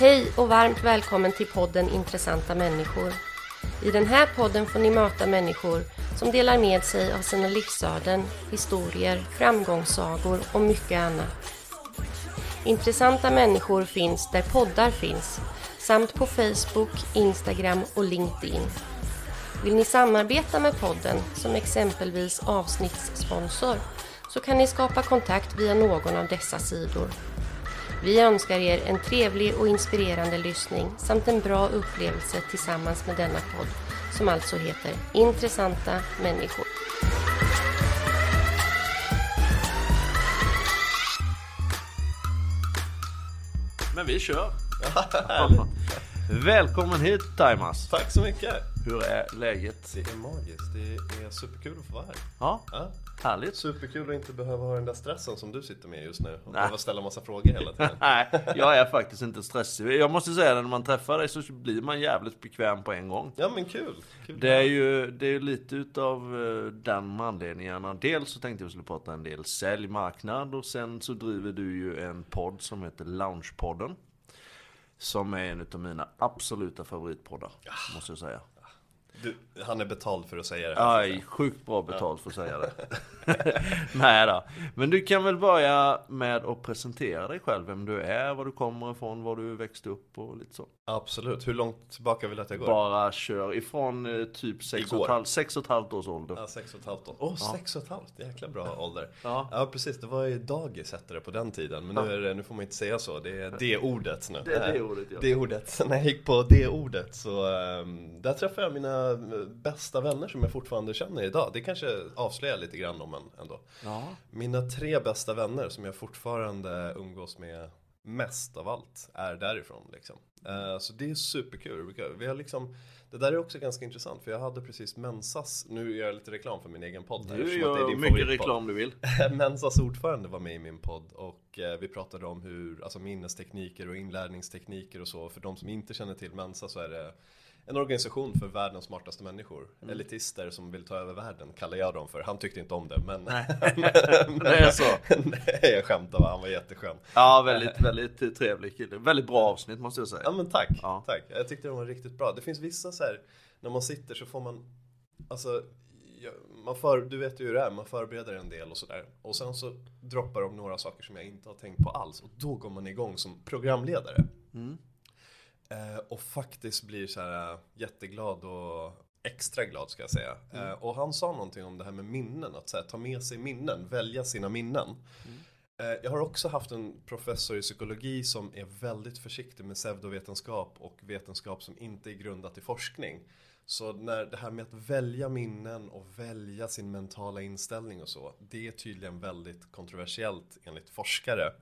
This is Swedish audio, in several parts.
Hej och varmt välkommen till podden Intressanta människor. I den här podden får ni möta människor som delar med sig av sina livsöden, historier, framgångssagor och mycket annat. Intressanta människor finns där poddar finns, samt på Facebook, Instagram och LinkedIn. Vill ni samarbeta med podden, som exempelvis avsnittssponsor, så kan ni skapa kontakt via någon av dessa sidor. Vi önskar er en trevlig och inspirerande lyssning samt en bra upplevelse tillsammans med denna podd som alltså heter Intressanta människor. Men vi kör! Välkommen hit Timas! Tack så mycket! Hur är läget? Det är magiskt, det är superkul att få vara här. Ja, Ja. Härligt. Superkul att inte behöva ha den där stressen som du sitter med just nu och behöva ställa massa frågor hela tiden. Nej, jag är faktiskt inte stressig. Jag måste säga det, när man träffar dig så blir man jävligt bekväm på en gång. Ja men kul! kul. Det är ju det är lite utav eh, den anledningen. Dels så tänkte jag att vi skulle prata en del säljmarknad och sen så driver du ju en podd som heter Loungepodden. Som är en utav mina absoluta favoritpoddar, måste jag säga. Du, han är betald för att säga det här. Aj, sjukt bra betalt för att säga det. Nej då. Men du kan väl börja med att presentera dig själv, vem du är, var du kommer ifrån, var du växte upp och lite så. Absolut, hur långt tillbaka vill du att jag går? Bara kör ifrån eh, typ sex och, sex och ett halvt års ålder. Ja, sex och ett halvt år. Åh, sex och ett halvt, jäkla bra ålder. Ja. Ja precis, det var ju dagis hette det på den tiden. Men nu, är det, nu får man inte säga så, det är det ordet nu. Det är det ordet, ja. Det ordet. När jag gick på det ordet så ehm, där träffade jag mina bästa vänner som jag fortfarande känner idag. Det kanske avslöjar lite grann om en ändå. Ja. Mina tre bästa vänner som jag fortfarande umgås med mest av allt är därifrån liksom. Eh, så det är superkul. Vi har liksom, det där är också ganska intressant för jag hade precis Mensas, nu gör jag lite reklam för min egen podd här, Du det är gör din mycket reklam du vill. Mensas ordförande var med i min podd och eh, vi pratade om hur, alltså minnestekniker och inlärningstekniker och så. För de som inte känner till Mensa så är det en organisation för världens smartaste människor. Mm. Elitister som vill ta över världen kallar jag dem för. Han tyckte inte om det men... Det är så. Nej jag skämtar bara, han var jätteskön. Ja, väldigt, väldigt trevlig kille. Väldigt bra avsnitt måste jag Ja säga. men tack, Ja. tack. Jag tyckte de var riktigt bra. Det finns vissa så här, när man sitter så får man, alltså, man för, du vet ju hur det är, man förbereder en del och sådär. Och sen så droppar de några saker som jag inte har tänkt på alls. Och då går man igång som programledare. Eh, och faktiskt blir så här äh, jätteglad och extra glad ska jag säga. Eh, och han sa någonting om det här med minnen, att så här, ta med sig minnen, välja sina minnen. Eh, Jag har också haft en professor i psykologi som är väldigt försiktig med pseudovetenskap och vetenskap som inte är grundat i forskning. Så när det här med att välja minnen och välja sin mentala inställning och så, det är tydligen väldigt kontroversiellt enligt forskare.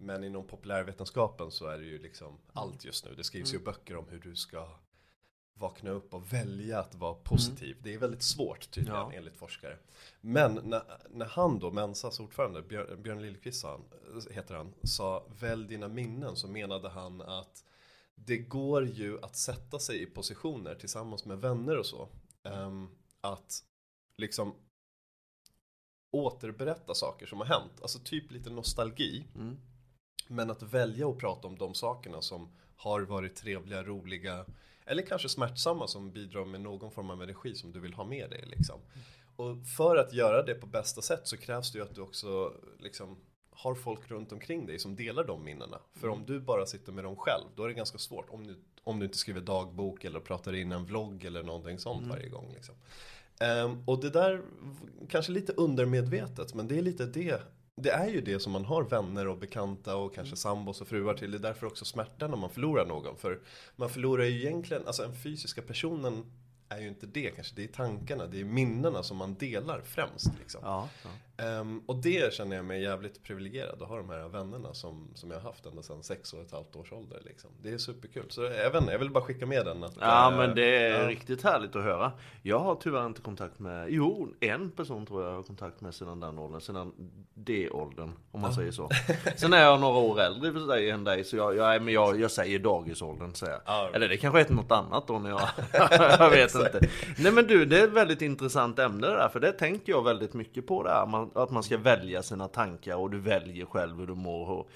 Men inom populärvetenskapen så är det ju liksom allt just nu. Det skrivs ju böcker om hur du ska vakna upp och välja att vara positiv. Det är väldigt svårt tydligen Ja. enligt forskare. Men när, när han då, Mensas ordförande, Björn, Björn Lillqvist heter han, sa välj dina minnen så menade han att det går ju att sätta sig i positioner tillsammans med vänner och så. ehm, att liksom återberätta saker som har hänt. Alltså typ lite nostalgi. Mm. Men att välja att prata om de sakerna som har varit trevliga, roliga eller kanske smärtsamma som bidrar med någon form av energi som du vill ha med dig. Liksom. Och för att göra det på bästa sätt så krävs det ju att du också liksom, har folk runt omkring dig som delar de minnena. För om du bara sitter med dem själv, då är det ganska svårt. Om du, om du inte skriver dagbok eller pratar in en vlogg eller någonting sånt varje gång. Liksom. Ehm, och det där, kanske lite undermedvetet, men det är lite det. Det är ju det som man har vänner och bekanta och kanske sambos och fruar till. Det är därför också smärta när man förlorar någon. För man förlorar ju egentligen, alltså den fysiska personen är ju inte det kanske. Det är tankarna, det är minnena som man delar främst. Liksom. Ja, ja. Ehm, och det känner jag mig jävligt privilegierad att ha de här vännerna som, som jag har haft ända sedan sex och ett halvt års ålder. Liksom. Det är superkul. Så inte, jag vill bara skicka med den. Att, Ja eh, men det är ja. riktigt härligt att höra. Jag har tyvärr inte kontakt med, jo en person tror jag jag har kontakt med sedan den åldern, sedan D-åldern om man säger så. Sen är jag några år äldre för sig än dig så jag, jag, men jag, jag säger dagisåldern säger jag. Ja. Eller det kanske heter något annat då när jag, jag vet inte. Nej men du det är ett väldigt intressant ämne det där för det tänker jag väldigt mycket på det här. Man, att, att man ska välja sina tankar och du väljer själv hur du mår. Och,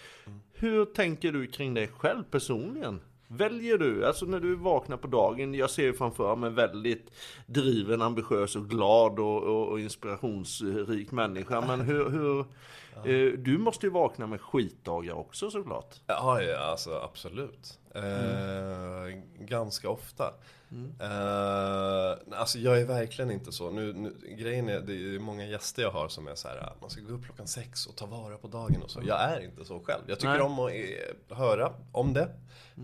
Hur tänker du kring dig själv personligen? Väljer du, alltså när du vaknar på dagen, jag ser ju framför mig väldigt driven, ambitiös och glad och, och, och inspirationsrik människa. Men hur, hur du måste ju vakna med skitdagar också såklart. Ja, ja alltså absolut. Eh, ganska ofta. Eh, alltså jag är verkligen inte så. Nu, nu, grejen är, det är många gäster jag har som är så här, att man ska gå upp klockan sex och ta vara på dagen och så. Jag är inte så själv. Jag tycker Nej. om att eh, höra om det.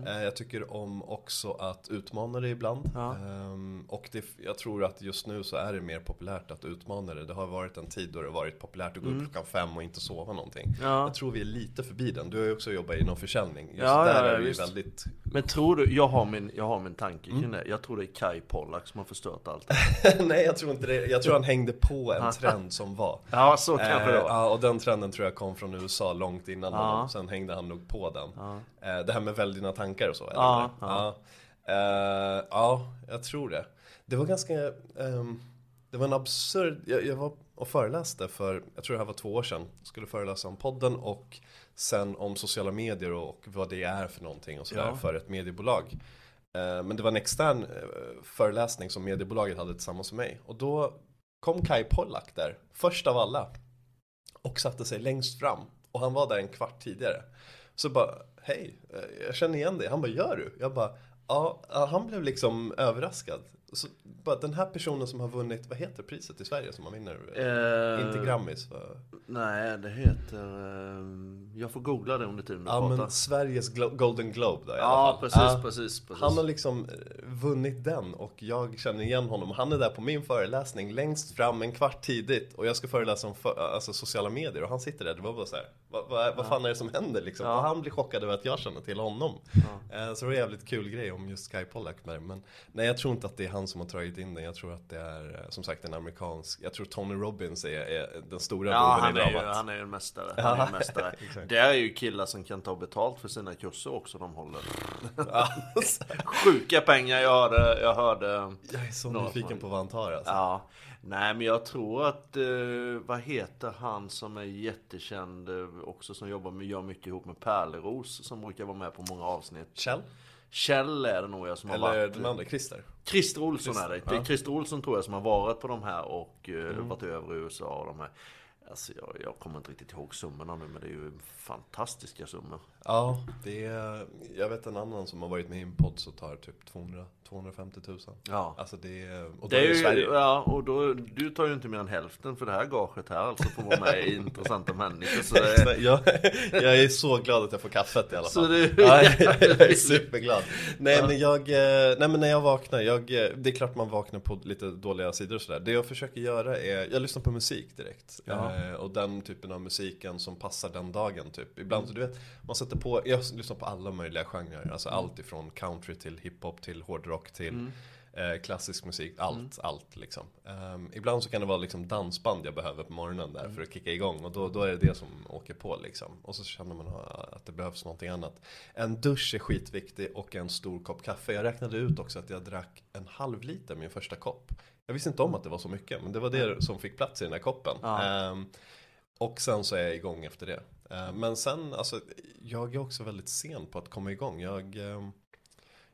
Eh, jag tycker om också att utmana det ibland. Ja. Ehm, och det, jag tror att just nu så är det mer populärt att utmana det. Det har varit en tid då det har varit populärt att gå upp klockan fem och inte sova någonting. Ja. Jag tror vi är lite förbi den. Du har ju också jobbat inom försäljning. Just Ja, där ja, är vi visst. väldigt Men tror du, jag har min, jag har min tanke kring det. Jag tror det är Kai Pollak som har förstört allt. Nej jag tror inte det. Jag tror han hängde på en trend som var. Ja, så kanske Eh, det var. ja, och den trenden tror jag kom från USA långt innan Ja. honom. Sen hängde han nog på den. Eh, det här med välj dina tankar och så. Ja, ja. Eh, ja, jag tror det. Det var ganska, ehm, det var en absurd, jag, jag var och föreläste för, jag tror det här var två år sedan. Skulle föreläsa om podden och sen om sociala medier och vad det är för någonting och sådär Ja. för ett mediebolag. Eh, Men det var en extern eh, föreläsning som mediebolaget hade tillsammans med mig. Och då kom Kai Pollak där, först av alla. Och satte sig längst fram. Och han var där en kvart tidigare. Så bara, hej, eh, jag känner igen dig. Han bara, gör du? Jag bara, ja, ja, han blev liksom överraskad. Så bara, den här personen som har vunnit, vad heter priset i Sverige som man vinner? Eh, Inte Grammis va? Nej, det heter... ehm, jag får googla det under tiden du Ja pratar. men Sveriges Glo- Golden Globe då i alla ja, fall. precis, Ja. precis, precis. Han har liksom eh, vunnit den och jag känner igen honom. Han är där på min föreläsning längst fram en kvart tidigt och jag ska föreläsa om för, alltså sociala medier och han sitter där. Det var bara så här, vad, vad, vad fan är det som händer liksom? Ja. Och han blir chockad över att jag känner till honom. Eh, Så det var en jävligt kul grej om just Sky Pollack där. Men nej, jag tror inte att det är han som har dragit in den. Jag tror att det är eh, som sagt en amerikansk. Jag tror Tony Robbins är, är den stora Ja, boven han i dramat. han är ju en mästare. Han är en mästare. Det är ju killar som kan ta betalt för sina kurser också de håller. Ja, Sjuka pengar, jag hörde, jag hörde jag är så nyfiken från- på vad han tar alltså. Ja, nej men jag tror att, eh, vad heter han som är jättekänd eh, också som jobbar med, gör mycket ihop med Pärleros som brukar vara med på många avsnitt. Kjell? Kjell är det nog jag som har Eller varit. den andra, Christer? Christer Olsson är det. Ja. Mm. Christer Olsson tror jag som har varit på de här och eh, varit över i USA och de här. Alltså jag, jag kommer inte riktigt ihåg summorna nu men det är ju fantastiska summor. Ja, det är, jag vet en annan som har varit med i en podd så tar typ 200, 250 000. Ja. Alltså det är, och Det är är ju, Sverige. ja, och då, du tar ju inte mer än hälften för det här gaget här alltså att vara med i intressanta människor. Så det, jag, jag är så glad att jag får kaffet i alla Så fall. det- ja, jag, jag är superglad. Nej men jag, eh, nej men när jag vaknar, jag, eh, det är klart man vaknar på lite dåliga sidor och sådär. Det jag försöker göra är, jag lyssnar på musik direkt. Ja. Eh, och den typen av musiken som passar den dagen typ. Ibland så du vet, man sätter på, jag lyssnar på alla möjliga genrer. Alltså allt ifrån country till hiphop till hårdrock till Eh, klassisk musik, allt, allt liksom. Ehm, ibland så kan det vara liksom dansband jag behöver på morgonen där för att kicka igång och då, då är det det som åker på liksom. Och så känner man att det behövs någonting annat. En dusch är skitviktig och en stor kopp kaffe. Jag räknade ut också att jag drack en halv liter min första kopp. Jag visste inte om att det var så mycket men det var det som fick plats i den här koppen. Ja. Ehm, och sen så är jag igång efter det. Ehm, men sen, alltså, jag är också väldigt sen på att komma igång. Jag, ehm,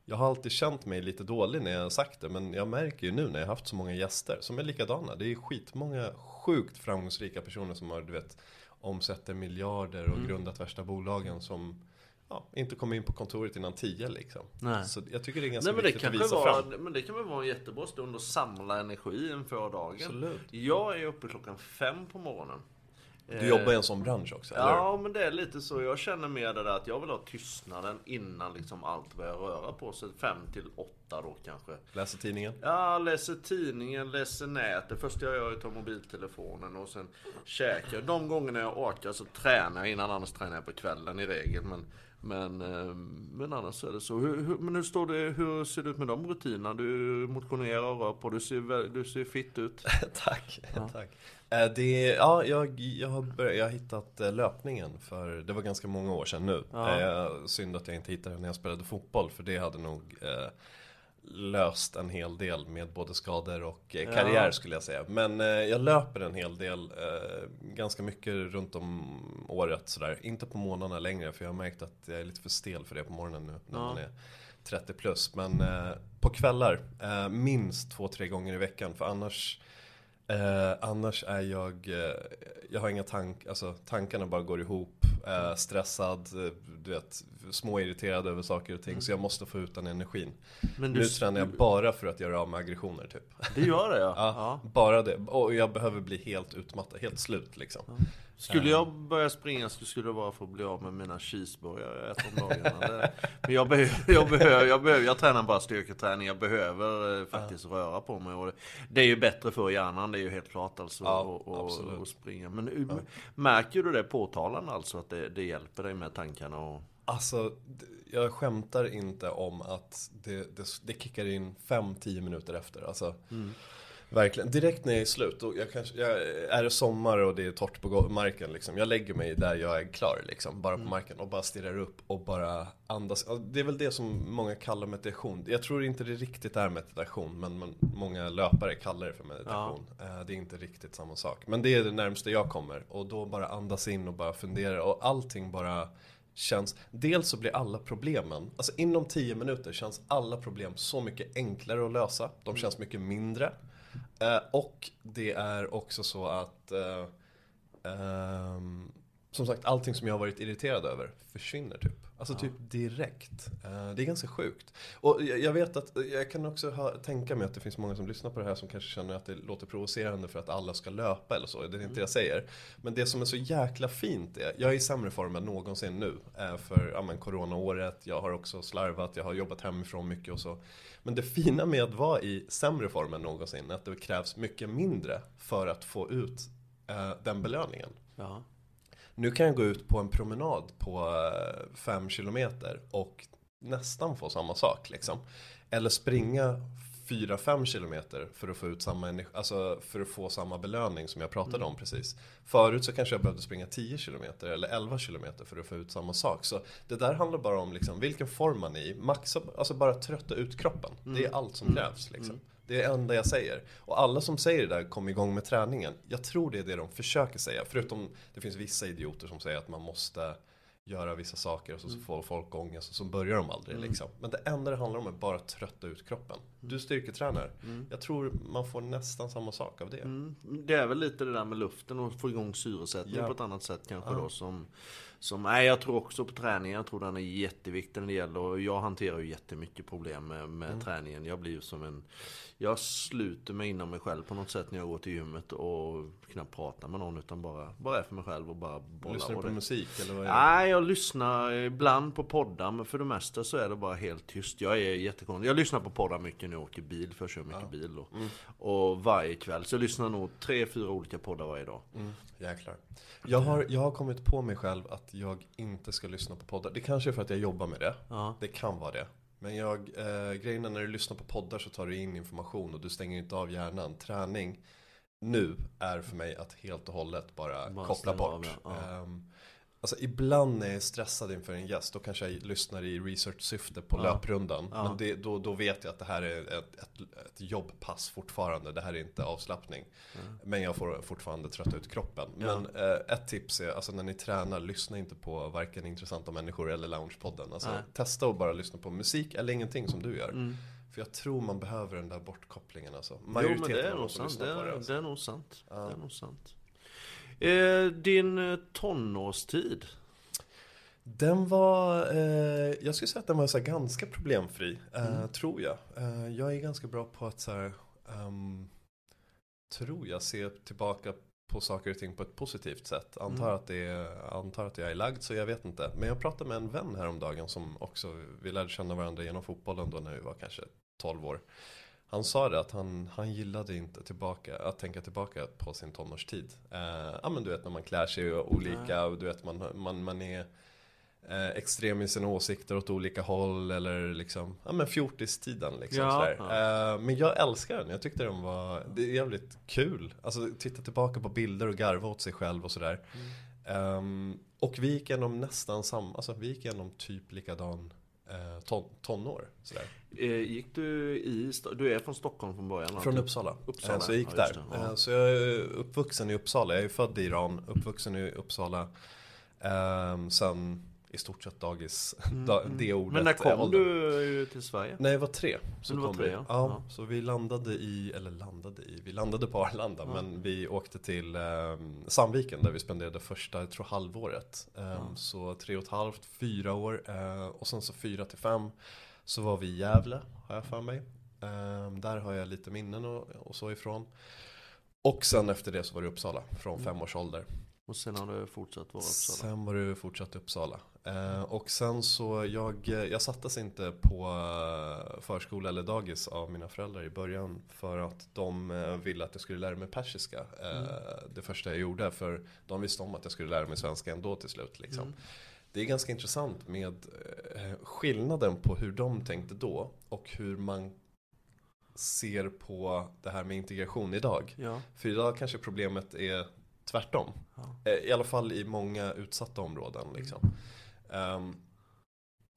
jag har alltid känt mig lite dålig när jag har sagt det men jag märker ju nu när jag har haft så många gäster som är likadana. Det är skitmånga sjukt framgångsrika personer som har du vet omsätter miljarder och grundat värsta bolagen som ja, inte kommer in på kontoret innan tio liksom. Nej. Så jag tycker det är ganska Nej men det, viktigt att visa var, fram. men det kan väl vara en jättebra stund att samla energi inför dagen. Absolut. Jag är uppe klockan fem på morgonen. Du jobbar i en sån bransch också, eller? Ja, men det är lite så. Jag känner mer det där att jag vill ha tystnaden innan liksom allt börjar röra på sig. Fem till åtta då kanske. Läser tidningen? Ja, läser tidningen, läser nätet. Det första jag gör är att ta mobiltelefonen och sen käkar. De gångerna jag orkar så tränar jag innan, annars tränar jag på kvällen i regel. Men, men, eh, men annars är det så. Hur, hur, men hur, står det, hur ser det ut med de rutinerna? Du motionerar och rör på, du ser, du ser fit ut. Tack, tack. Eh, Det, ja, jag, jag, har börjat, jag har hittat eh, löpningen för det var ganska många år sedan nu. Ja. Eh, Synd att jag inte hittade den när jag spelade fotboll för det hade nog eh, löst en hel del med både skador och eh, karriär Ja. skulle jag säga. Men eh, jag löper en hel del, eh, ganska mycket runt om året sådär. Inte på månaderna längre för jag har märkt att jag är lite för stel för det på morgonen nu när Ja. man är 30 plus. Men på kvällar, minst två, tre gånger i veckan för annars annars är jag, jag har inga tank, alltså tankarna bara går ihop, eh, stressad, eh, du vet, småirriterad över saker och ting. Så jag måste få ut den energin. Men Nu tränar jag bara för att göra av med aggressioner typ. Det gör det ja. Ja, ja. Bara det. Och jag behöver bli helt utmattad, helt slut liksom. Skulle jag börja springa så skulle det vara för att bli av med mina cheeseburgare jag äter om dagarna. Men jag behöver, jag behöver, jag behöver, jag tränar bara styrketräning. Jag behöver eh, faktiskt röra på mig. Och det, det är ju bättre för hjärnan, det är ju helt klart alltså. Ja, och, och, springa. Men uh, märker du det påtalande alltså? Att det, det hjälper dig med tankarna och... Alltså, jag skämtar inte om att det, det, det kickar in 5-10 minuter efter. Alltså, Verkligen. Direkt när jag är slut, och jag kanske, jag, är det sommar och det är torrt på marken liksom. Jag lägger mig där jag är klar liksom, bara på marken och bara stirrar upp och bara andas. Ja, Det är väl det som många kallar meditation. Jag tror inte det riktigt är meditation, men man, många löpare kallar det för meditation. Eh, Det är inte riktigt samma sak. Men det är det närmaste jag kommer. Och då bara andas in och bara fundera och allting bara känns, dels så blir alla problemen, alltså inom 10 minuter känns alla problem så mycket enklare att lösa. De känns mycket mindre. Eh, och det är också så att eh, ehm, som sagt, allting som jag har varit irriterad över försvinner typ. Alltså typ direkt. Eh, det är ganska sjukt. Och jag, vet att, jag kan också ha, tänka mig att det finns många som lyssnar på det här som kanske känner att det låter provocerande för att alla ska löpa eller så. Det är inte det jag säger. Men det som är så jäkla fint är, jag är i sämre form än någonsin nu. eh, För ja, men, coronaåret, jag har också slarvat, jag har jobbat hemifrån mycket och så. Men det fina med att vara i sämre form än någonsin är att det krävs mycket mindre för att få ut eh, den belöningen. Ja. Nu kan jag gå ut på en promenad på 5 kilometer och nästan få samma sak liksom. Eller springa 4-5 kilometer för att få ut samma energi, alltså för att få samma belöning som jag pratade om precis. Förut så kanske jag behövde springa 10 kilometer eller 11 kilometer för att få ut samma sak. Så det där handlar bara om liksom vilken form man är i, maxa, alltså bara trötta ut det Det är allt som krävs liksom. Det är det enda jag säger. Och alla som säger det där, kom igång med träningen. Jag tror det är det de försöker säga. Förutom, det finns vissa idioter som säger att man måste göra vissa saker och så, så får folk ångest och så börjar de aldrig liksom. Men det enda det handlar om är bara att trötta ut kroppen. Du styrketränar. Jag tror man får nästan samma sak av det. Mm. Det är väl lite det där med luften och få igång syresättning Ja. på ett annat sätt kanske då som, som Nej jag tror också på träningen, jag tror den är jätteviktig när det gäller och jag hanterar ju jättemycket problem med, med Mm. träningen. Jag blir ju som en Jag sluter mig inom mig själv på något sätt när jag går till gymmet och knappt pratar med någon utan bara, bara är för mig själv och bara bollar. Lyssnar du och på det- musik eller vad är det? Nej, jag lyssnar ibland på poddar men för det mesta så är det bara helt tyst. Jag är jättekonstig. Jag lyssnar på poddar mycket när jag åker bil, för jag kör mycket bil då. Mm. Och varje kväll. Så jag lyssnar nog tre, fyra olika poddar varje dag. Mm, jäklar. Jag har, jag har kommit på mig själv att jag inte ska lyssna på poddar. Det kanske är för att jag jobbar med det. Ja. Det kan vara det. Men jag, eh, grejen är när du lyssnar på poddar så tar du in information och du stänger inte av hjärnan. Träning nu är för mig att helt och hållet bara, Bara koppla stänga av, bort. ja. Ja. Alltså ibland när jag är stressad inför en gäst då kanske jag lyssnar i research-syfte på Ja. löprundan. Ja. Men det, då, då vet jag att det här är ett, ett, ett jobbpass fortfarande. Det här är inte avslappning. Men jag får fortfarande trötta ut kroppen. Ja. Men eh, ett tips är, alltså när ni tränar, lyssna inte på varken intressanta människor eller loungepodden. Alltså, Nej. testa att bara lyssna på musik eller ingenting som du gör. Mm. För jag tror man behöver den där bortkopplingen alltså. Jo Majoriteten men det är nog sant. Det det. Alltså. det är nog sant. Ja. Det är nog sant. Eh, din eh, tonårstid. Den var, eh, jag skulle säga att den var så ganska problemfri, eh, Mm. tror jag. Eh, jag är ganska bra på att så här, ehm, tror jag, se tillbaka på saker och ting på ett positivt sätt. Antar, Mm. att det är, antar att jag är lagd så jag vet inte. Men jag pratade med en vän häromdagen som också, vi lärde känna varandra genom fotbollen då när vi var kanske 12 år. Han sa det att han, han gillade inte tillbaka, att tänka tillbaka på sin tonårstid. Eh, ja men du vet när man klär sig olika och du vet man, man, man är eh, extrem i sina åsikter åt olika håll eller liksom, ja men fjortistiden liksom Ja, ja. Eh, men jag älskar den, jag tyckte den var, det är jävligt kul. Alltså titta tillbaka på bilder och garva åt sig själv och sådär. Mm. Ehm, och vi gick igenom nästan samma, alltså vi gick igenom typ likadan eh, ton, tonår. Sådär. Eh, gick du i, du är från Stockholm från början? Från? Uppsala. Uppsala, Så jag gick ja, där. ja. Eh, Så jag är uppvuxen i Uppsala. Jag är född i Iran, uppvuxen i Uppsala. Ehm, Sen i stort sett dagis, da, det ordet. Mm, Men när kom du till Sverige? Nej, jag var tre. Så Du var kom tre, vi. ja. Ja, Ja. så vi landade i, eller landade i, vi landade på Arlanda men vi åkte till eh, Sandviken där vi spenderade första, jag tror halvåret. Eh, Så tre och ett halvt, fyra år eh, och sen så fyra till fem så var vi i Gävle, har jag för mig. Eh, där har jag lite minnen och, och så ifrån. Och sen efter det så var det Uppsala från Mm. fem års ålder. Och sen har du fortsatt vara Uppsala? Sen var det fortsatt Uppsala. Eh, och sen så, jag, jag sattes inte på eh, förskola eller dagis av mina föräldrar i början. För att de eh, ville att jag skulle lära mig persiska. Eh, Det första jag gjorde. För de visste om att jag skulle lära mig svenska ändå till slut. Liksom. Mm. Det är ganska intressant med eh, skillnaden på hur de tänkte då. Och hur man ser på det här med integration idag. Ja. För idag kanske problemet är tvärtom. Ja. Eh, I alla fall i många utsatta områden. Liksom. Ehm,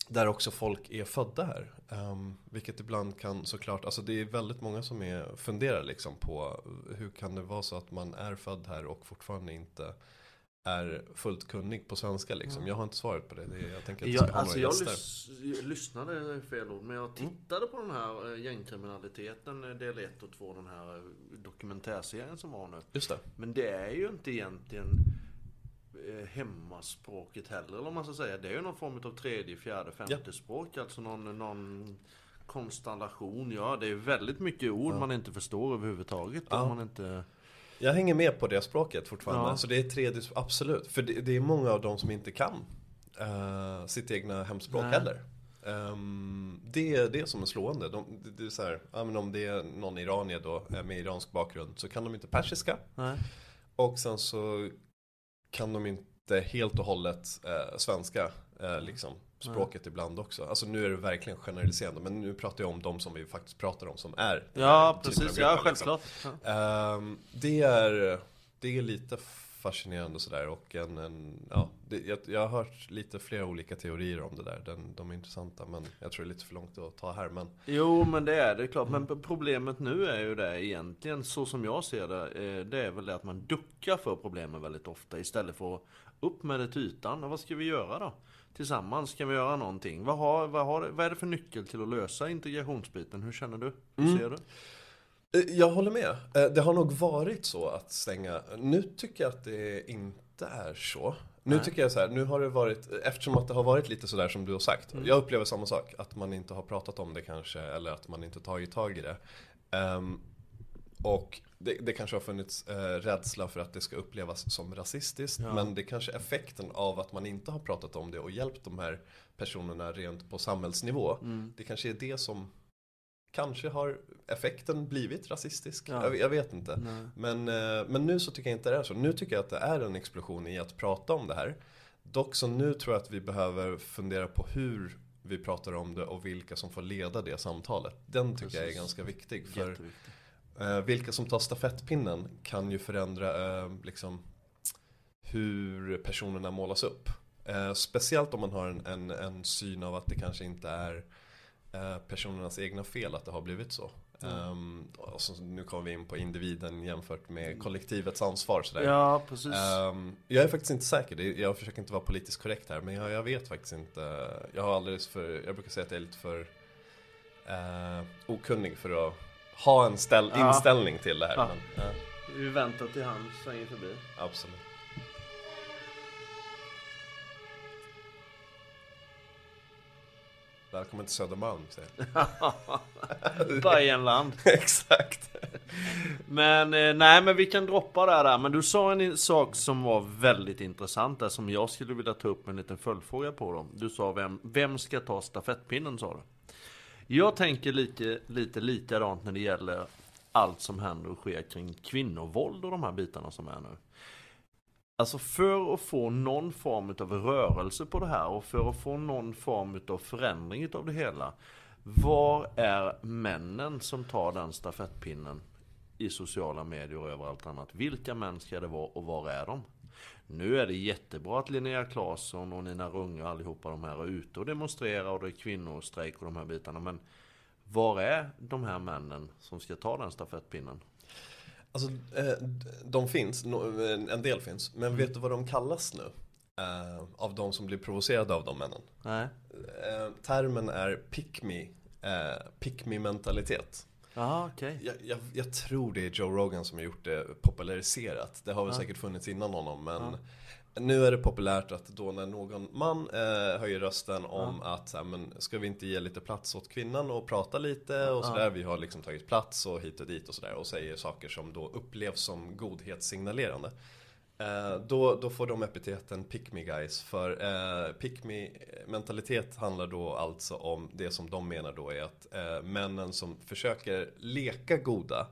där också folk är födda här. Ehm, vilket ibland kan såklart, alltså det är väldigt många som är, funderar liksom på hur kan det vara så att man är född här och fortfarande inte är fullt kunnig på svenska liksom. Jag har inte svaret på det. det är, jag tänker att jag Jag, alltså jag lys, lyssnade, är fel ord, men jag tittade på den här eh, gängkriminaliteten, eh, del 1 och 2, den här eh, dokumentärserien som var nu. Just det. Men det är ju inte egentligen hemmaspråket heller, eller om man ska säga. Det är ju någon form av tredje, fjärde, femte Ja. språk. Alltså någon, någon konstellation. Ja, det är väldigt mycket ord man inte förstår överhuvudtaget. Ja. Om man inte... Jag hänger med på det språket fortfarande. Ja. Så det är tredje, absolut. För det, det är många av dem som inte kan eh, sitt egna hemspråk Nej. heller. Ehm, det är det som är slående. De, det, är så här, ja, men om det är någon iranier då med iransk bakgrund så kan de inte persiska. Nej. Och sen så kan de inte helt och hållet eh, svenska, eh, liksom, språket ibland också. Alltså nu är det verkligen generaliserande, men nu pratar jag om de som vi faktiskt pratar om som är Ja, precis. Ja, liksom. självklart. Ja. Ehm, det, är, det är lite fascinerande sådär och en, en ja, det, jag, jag har hört lite flera olika teorier om det där. Den, de är intressanta men jag tror det är lite för långt att ta här. Men Jo, men det är det klart. Men problemet nu är ju det egentligen, så som jag ser det, eh, det är väl det att man duckar för problemen väldigt ofta istället för att upp med det till ytan. Och vad ska vi göra då? Tillsammans, ska vi göra någonting? Vad, har, vad, har, vad är det för nyckel till att lösa integrationsbiten? Hur känner du? Hur ser du? Eh, Jag håller med. Eh, Det har nog varit så att stänga. Nu tycker jag att det inte är så. Nu Nej. tycker jag så här, nu har det varit, eftersom att det har varit lite sådär som du har sagt. Mm. Jag upplever samma sak, att man inte har pratat om det kanske, eller att man inte tagit tag i det. Ehm, och det, det kanske har funnits eh, rädsla för att det ska upplevas som rasistiskt. Ja. Men det kanske är effekten av att man inte har pratat om det och hjälpt de här personerna rent på samhällsnivå. Mm. Det kanske är det som Kanske har effekten blivit rasistisk. Ja. Jag, jag vet inte. Nej. Men, eh, men nu så tycker jag inte det är så. Nu tycker jag att det är en explosion i att prata om det här. Dock så nu tror jag att vi behöver fundera på hur vi pratar om det och vilka som får leda det samtalet. Den tycker jag är Precis. ganska viktig. För Jätteviktigt. Eh, vilka som tar stafettpinnen kan ju förändra eh, liksom, hur personerna målas upp. Eh, speciellt om man har en, en, en syn av att det kanske inte är eh, personernas egna fel att det har blivit så. Ehm, och så, nu kommer vi in på individen jämfört med kollektivets ansvar. Sådär. Ja, precis. Ehm, jag är faktiskt inte säker, jag försöker inte vara politiskt korrekt här, men jag, jag vet faktiskt inte. Jag har alldeles för, jag brukar säga att jag är lite för eh, okunnig för att ha en ställ, Ja. inställning till det här. Ja. Men, ja, Vi väntar till han svänger förbi. absolut. Välkommen till Södermalm, säger. Bajenland. Exakt. Men eh, nej men vi kan droppa det där. Men du sa en sak som var väldigt intressant där som jag skulle vilja ta upp en liten följdfråga på dem. Du sa vem, vem ska ta stafettpinnen sa du? Jag tänker lite, lite likadant när det gäller allt som händer och sker kring kvinnovåld och de här bitarna som är nu. Alltså för att få någon form av rörelse på det här och för att få någon form av förändring av det hela. Var är männen som tar den stafettpinnen i sociala medier och överallt annat? Vilka män ska det vara och var är de? Nu är det jättebra att Linnea Claesson och Nina Runge och allihopa de här är ute och demonstrerar och det är kvinnostrejk och de här bitarna. Men var är de här männen som ska ta den stafettpinnen? Alltså, eh, de finns, no- en del finns. Men vet du vad de kallas nu? Eh, av de som blir provocerade av de männen. Nej. Eh, termen är pick me, eh, pick me mentalitet. Jaha, okej. Jag, jag, jag tror det är Joe Rogan som har gjort det populariserat. Det har väl säkert funnits innan honom men nu är det populärt att då när någon man eh, höjer rösten om att så här, men ska vi inte ge lite plats åt kvinnan och prata lite och sådär. Vi har liksom tagit plats och hit och dit och sådär och säger saker som då upplevs som godhetssignalerande. Eh, då, då får de epiteten pick me guys. För eh, pick me mentalitet handlar då alltså om det som de menar då är att eh, männen som försöker leka goda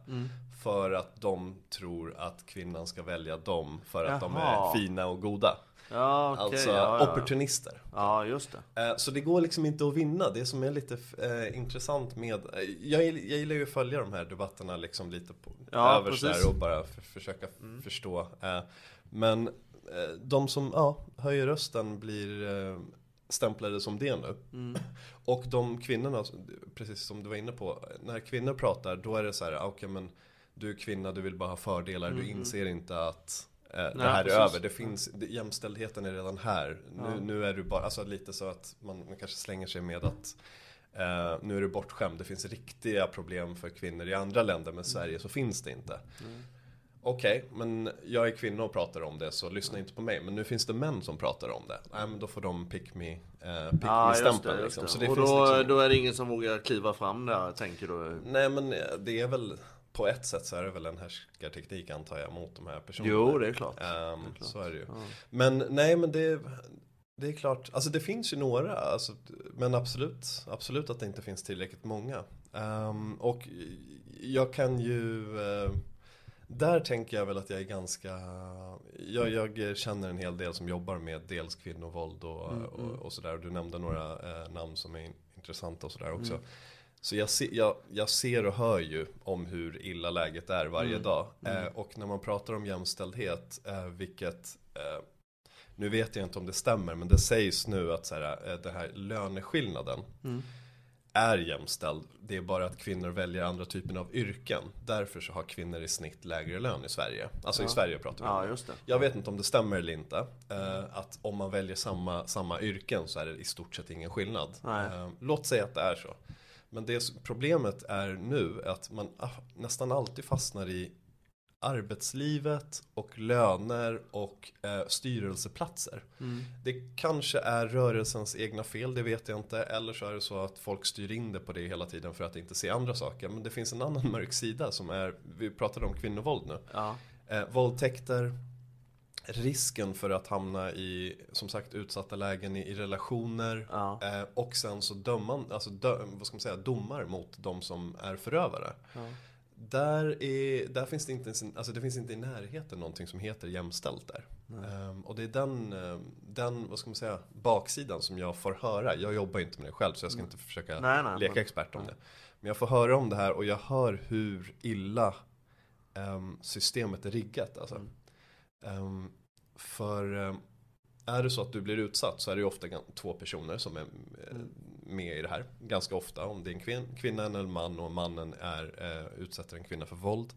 för att de tror att kvinnan ska välja dem för att de är Jaha. fina och goda. Ja, okej. alltså ja, ja. opportunister. Ja, just det. Eh, Så det går liksom inte att vinna. Det som är lite eh, intressant med... eh, Jag, jag gillar ju att följa de här debatterna liksom lite på Ja, där och bara f- försöka f- förstå. Eh, Men eh, de som ja, höjer rösten blir eh, stämplade som det nu. Och de kvinnorna, precis som du var inne på, när kvinnor pratar då är det så här, ah, okej men du är kvinna, du vill bara ha fördelar, du inser inte att eh, det Nej, här är precis. över. Det finns, det, jämställdheten är redan här. Nu, nu är du bara, alltså lite så att man, man kanske slänger sig med att eh, nu är du bortskämd. Det finns riktiga problem för kvinnor i andra länder, men i Sverige så finns det inte. Okej, men jag är kvinna och pratar om det så lyssna inte på mig. Men nu finns det män som pratar om det. Nej men då får de pick me, eh, pick Ja, me stämpeln det. Liksom. det. Så det och finns då, liksom... då är det ingen som vågar kliva fram där, tänker du? Nej men eh, det är väl på ett sätt så är det väl en härskarteknik antar jag mot de här personerna. Jo, det är klart. Ehm, klart. Så är det ju. Men nej men det, det är klart, alltså det finns ju några, alltså, men absolut, absolut att det inte finns tillräckligt många. Ehm, och jag kan ju, eh, där tänker jag väl att jag är ganska, jag, jag känner en hel del som jobbar med dels kvinnovåld och, och, och sådär. Du nämnde några eh, namn som är in, intressanta och sådär också. Så jag, se, jag, jag ser och hör ju om hur illa läget är varje dag. Eh, och när man pratar om jämställdhet, eh, vilket eh, nu vet jag inte om det stämmer, men det sägs nu att så här, eh, den här löneskillnaden är jämställd. Det är bara att kvinnor väljer andra typer av yrken. Därför så har kvinnor i snitt lägre lön i Sverige. Alltså i Sverige pratar vi om. Ja, just det. Jag vet inte om det stämmer eller inte. Eh, att om man väljer samma, samma yrken så är det i stort sett ingen skillnad. Nej. Eh, låt säga att det är så. Men det problemet är nu att man ah, nästan alltid fastnar i arbetslivet och löner och eh, styrelseplatser. Det kanske är rörelsens egna fel, det vet jag inte. Eller så är det så att folk styr in det på det hela tiden för att inte se andra saker. Men det finns en annan mörk sida som är, vi pratade om kvinnovåld nu. Ja. Eh, våldtäkter, risken för att hamna i, som sagt, utsatta lägen i, i relationer. Ja. Eh, och sen så döman, alltså dö, vad ska man säga, domar mot de som är förövare. Där, är, där finns det inte, ens alltså det finns inte i närheten någonting som heter jämställt där. Ehm, och det är den, eh, den, vad ska man säga, baksidan som jag får höra. Jag jobbar ju inte med det själv så jag ska inte försöka Nej, nej, leka expert om det. Men jag får höra om det här och jag hör hur illa ehm, systemet är riggat. Alltså. Ehm, för ehm, är det så att du blir utsatt så är det ju ofta två personer som är eh, med i det här. Ganska ofta om det är en kvin- kvinna eller en man och mannen är, eh, utsätter en kvinna för våld.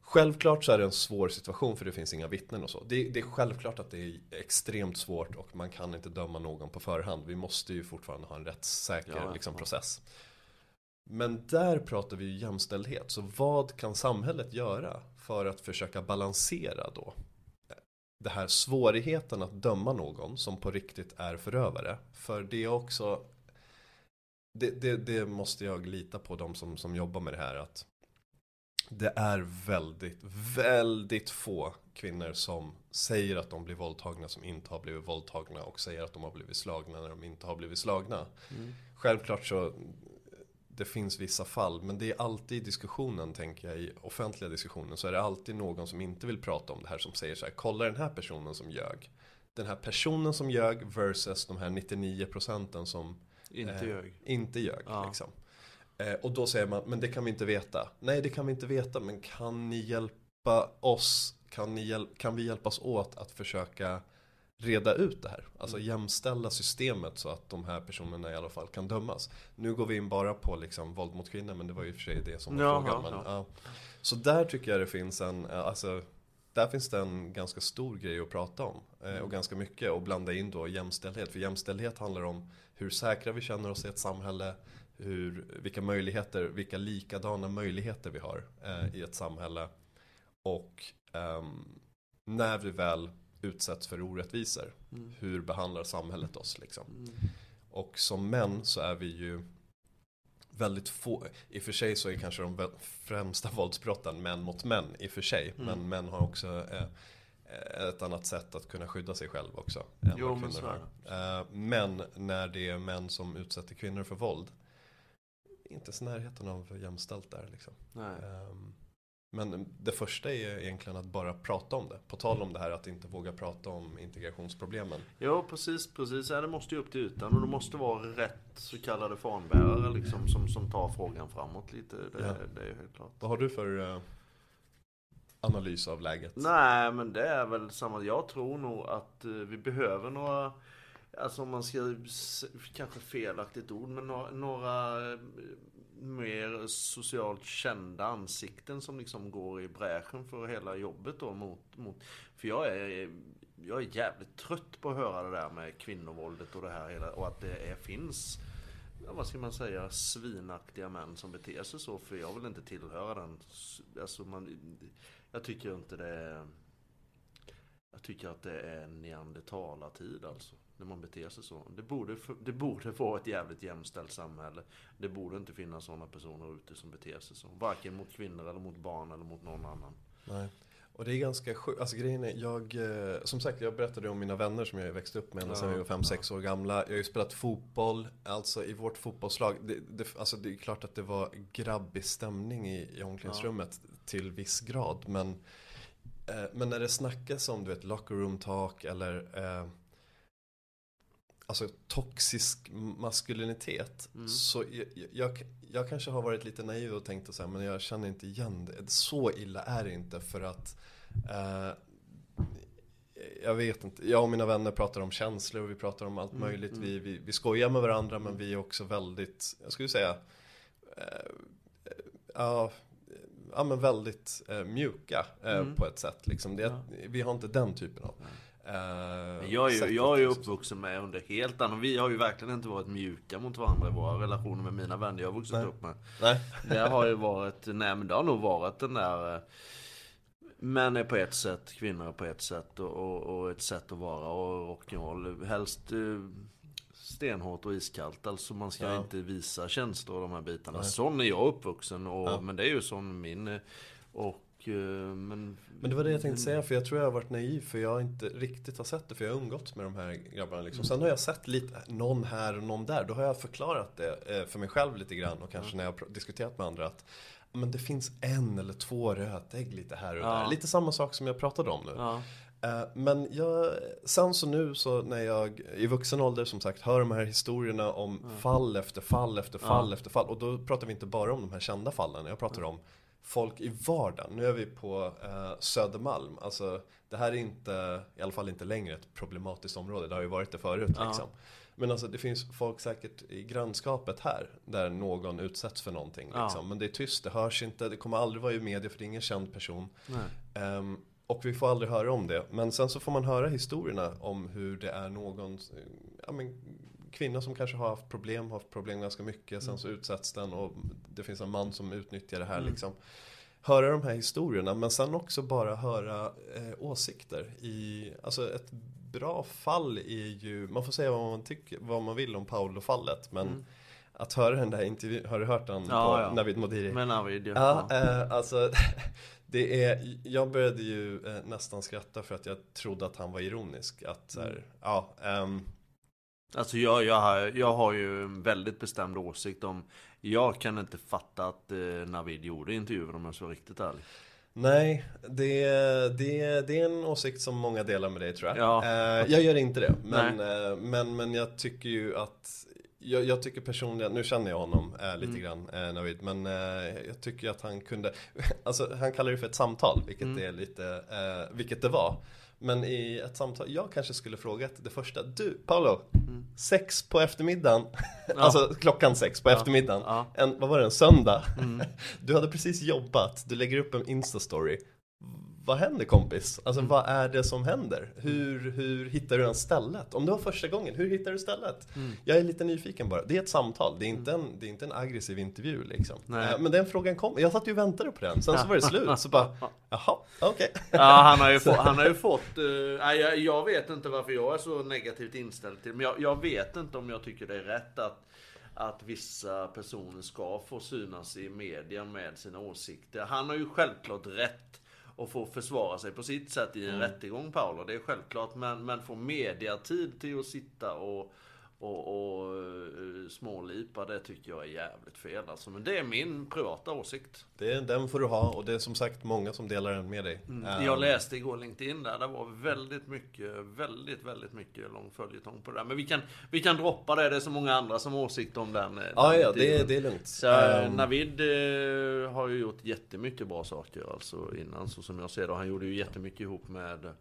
Självklart så är det en svår situation för det finns inga vittnen och så. Det, det är självklart att det är extremt svårt och man kan inte döma någon på förhand. Vi måste ju fortfarande ha en rättssäker Ja, liksom, process. Men där pratar vi ju jämställdhet. Så vad kan samhället göra för att försöka balansera då det här svårigheten att döma någon som på riktigt är förövare. För det är också det, det, det måste jag lita på de som, som jobbar med det här att det är väldigt, väldigt få kvinnor som säger att de blir våldtagna som inte har blivit våldtagna och säger att de har blivit slagna när de inte har blivit slagna. Självklart så det finns vissa fall, men det är alltid i diskussionen, tänker jag, i offentliga diskussionen, så är det alltid någon som inte vill prata om det här som säger så här, kolla den här personen som ljög. Den här personen som ljög versus de här 99 procenten som Inte eh, ljög. Inte ljög, Ja. liksom. Eh, och då säger man, men det kan vi inte veta. Nej, det kan vi inte veta, men kan ni hjälpa oss? kan, ni, hjäl- kan vi hjälpas åt att försöka reda ut det här? Alltså jämställa systemet så att de här personerna i alla fall kan dömas. Nu går vi in bara på liksom våld mot kvinnor men det var ju i och för sig det som var Jaha, frågan. Men, ja. Så där tycker jag det finns en, eh, alltså där finns det en ganska stor grej att prata om. Och ganska mycket och blanda in då jämställdhet. För jämställdhet handlar om hur säkra vi känner oss i ett samhälle. Hur, vilka möjligheter, vilka likadana möjligheter vi har eh, i ett samhälle. Och ehm, när vi väl utsätts för orättvisor. Mm. Hur behandlar samhället oss liksom? Mm. Och som män så är vi ju väldigt få, i och för sig så är kanske de främsta våldsbrotten män mot män i och för sig. Mm. Men män har också eh, ett annat sätt att kunna skydda sig själv också. Jo, men så är. Eh, men när det är män som utsätter kvinnor för våld, inte ens närheten av jämställt där liksom. Nej. Ehm, Men det första är egentligen att bara prata om det. På tal om det här att inte våga prata om integrationsproblemen. Ja, precis, precis. Ja, det måste ju upp till ytan och det måste vara rätt så kallade fanbärare liksom som, som tar frågan framåt lite. Det, Ja. det är helt klart. Vad har du för eh, analys av läget? Nej, men det är väl samma. Jag tror nog att eh, vi behöver några, alltså om man ska, kanske felaktigt ord, men några, några mer socialt kända ansikten som liksom går i bräschen för hela jobbet då mot, mot för jag är, jag är jävligt trött på att höra det där med kvinnovåldet och det här hela, och att det är, finns ja, vad ska man säga, svinaktiga män som beter sig så. För jag vill inte tillhöra den. Alltså man, jag tycker inte det är... Jag tycker att det är neandertalartid alltså. När man beter sig så. Det borde, det borde vara ett jävligt jämställt samhälle. Det borde inte finnas sådana personer ute som beter sig så. Varken mot kvinnor eller mot barn eller mot någon annan. Nej. Och det är ganska sjukt, alltså grejen är, jag, eh, som sagt jag berättade om mina vänner som jag växte upp med ända sedan Ja, vi var 5-6 år gamla. Jag har ju spelat fotboll, alltså i vårt fotbollslag. Det, det, alltså det är klart att det var grabbig stämning i, i omklädningsrummet till viss grad. Men, eh, men när det snackas om du vet, locker room talk eller eh, Alltså toxisk maskulinitet. Mm. Så jag, jag, jag kanske har varit lite naiv och tänkt så här, men jag känner inte igen det. Så illa är det inte för att eh, jag vet inte, jag och mina vänner pratar om känslor och vi pratar om allt Mm, möjligt. mm. Vi, vi, vi skojar med varandra men vi är också väldigt, jag skulle säga, eh, ja, ja men väldigt eh, mjuka eh, Mm. på ett sätt. Liksom. Det, Ja. Vi har inte den typen av Men Jag är ju, jag är ju uppvuxen med under helt annan. Vi har ju verkligen inte varit mjuka mot varandra i våra relationer med mina vänner jag har vuxit Nej. upp med. Nej. Det har ju varit, nej men det har nog varit den där eh, Män är på ett sätt, kvinnor är på ett sätt och, och, och ett sätt att vara och rock'n'roll. Helst eh, stenhårt och iskallt. Alltså man ska Ja. inte visa känslor och de här bitarna. Nej. Sån är jag uppvuxen och, Ja. men det är ju sån min eh, och eh, men Men det var det jag tänkte säga, för jag tror jag har varit naiv för jag inte riktigt har sett det, för jag har umgåtts med de här grabbarna liksom. Sen har jag sett lite, någon här och någon där, då har jag förklarat det eh, för mig själv lite grann och kanske när jag har diskuterat med andra att men det finns en eller två rötägg lite här och Ja. där. Lite samma sak som jag pratade om nu. Ja. Eh, Men jag, sen så nu så när jag i vuxen ålder som sagt hör de här historierna om fall efter fall efter fall efter fall. Och då pratar vi inte bara om de här kända fallen. Jag pratar om folk i vardagen. Nu är vi på eh, Södermalm. Alltså det här är inte, i alla fall inte längre ett problematiskt område. Det har ju varit det förut Ja. liksom. Men alltså det finns folk säkert i grannskapet här där någon utsätts för någonting. Ja. Liksom. Men det är tyst, det hörs inte, det kommer aldrig vara i media för det är ingen känd person. Ehm, och vi får aldrig höra om det. Men sen så får man höra historierna om hur det är någon ja, men, kvinna som kanske har haft problem, har haft problem ganska mycket. Sen så utsätts den och det finns en man som utnyttjar det här Mm. liksom. Höra de här historierna men sen också bara höra eh, åsikter i, alltså ett bra fall är ju, man får säga vad man tycker, vad man vill om Paolo-fallet men Mm. att höra den där intervjun, har du hört den Ja, på ja. Navid Modiri? Men Arvid, Ja, eh, alltså det är, jag började ju eh, nästan skratta för att jag trodde att han var ironisk. Att så här, Mm. ja, ehm, Alltså jag, jag, har, jag har ju en väldigt bestämd åsikt om Jag kan inte fatta att eh, Navid gjorde intervjuer om jag ska vara riktigt ärlig nej, det, det, det är en åsikt som många delar med dig tror jag. Ja. Eh, jag gör inte det, men, eh, men, men jag tycker ju att jag, jag tycker personligen, nu känner jag honom eh, lite Mm. grann, eh, Navid, men eh, jag tycker att han kunde, alltså han kallar det för ett samtal, vilket Mm. är lite, eh, vilket det var. Men i ett samtal, jag kanske skulle frågat det första, du Paolo, Mm. sex på eftermiddagen, alltså klockan sex på eftermiddagen, Ja. en, vad var det, en söndag? Mm. Du hade precis jobbat, du lägger upp en instastory. Vad händer kompis? Alltså Mm. vad är det som händer? Hur, hur hittar du ens stället? Om det var första gången, hur hittar du stället? Mm. Jag är lite nyfiken bara. Det är ett samtal, det är inte en, det är inte en aggressiv intervju liksom. Nej. Eh, Men den frågan kom, jag satt ju och väntade på den, sen så var det slut. Så bara, jaha, okej. Ja, han har ju, få, han har ju fått... nej, jag, jag vet inte varför jag är så negativt inställd till Men jag, jag vet inte om jag tycker det är rätt att, att vissa personer ska få synas i media med sina åsikter. Han har ju självklart rätt att få försvara sig på sitt sätt i en rättegång, Paolo. Det är självklart. Men, men få mediatid till att sitta och, och, och eh, smålipa, det tycker jag är jävligt fel. Alltså, men det är min privata åsikt. Det, den får du ha och det är som sagt många som delar den med dig. Eh, Jag läste igår LinkedIn där, det var väldigt mycket, väldigt, väldigt mycket lång följetong på det där. Men vi kan, vi kan droppa det, det är så många andra som har åsikt om den. Ja, den ja, det, det är lugnt. Så Ehm, Navid eh, har ju gjort jättemycket bra saker alltså innan, så som jag ser det. Han gjorde ju jättemycket ihop med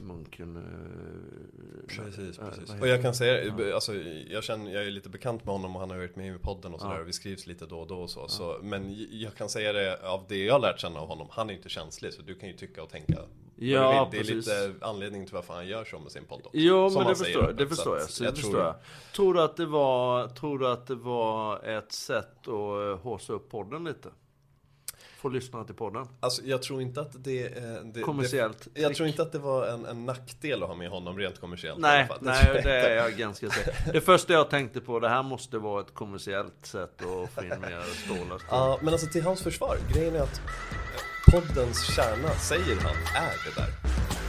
munken. Eh, Precis, eh, precis. Och jag kan säga, alltså, jag, känner, jag är lite bekant med honom och han har varit med i podden och sådär. Ja. och Vi skrivs lite då och då och så. så. Men jag kan säga det av det jag har lärt känna av honom. Han är inte känslig så du kan ju tycka och tänka Ja. Det är precis. lite anledningen till varför han gör så med sin podd också. Jo, Som men det förstår, jag, det så förstår jag. Så jag det tror- jag. Tror du att det var, tror du att det var ett sätt att eh, håsa upp podden lite? Få lyssna till podden? Alltså jag tror inte att det, eh, det Kommersiellt det, Jag tror inte att det var en, en nackdel att ha med honom rent kommersiellt Nej, nej det är jag ganska säker Det första jag tänkte på, det här måste vara ett kommersiellt sätt att få in mer stålar. Ja, men alltså till hans försvar, grejen är att poddens kärna, säger han, är det där.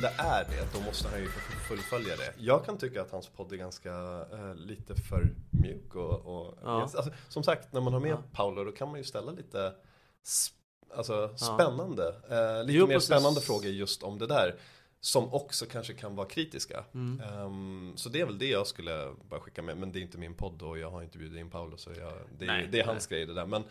Om det är det, då måste han ju fullfölja det. Jag kan tycka att hans podd är ganska eh, lite för mjuk och, och Ja. alltså, som sagt, när man har med Ja. Paolo då kan man ju ställa lite sp- alltså, spännande, eh, lite Jo, mer precis. spännande frågor just om det där. Som också kanske kan vara kritiska. Mm. Ehm, så det är väl det jag skulle bara skicka med. Men det är inte min podd och jag har inte bjudit in Paolo. Så jag, det, är, Nej, det är hans grej det där. Men,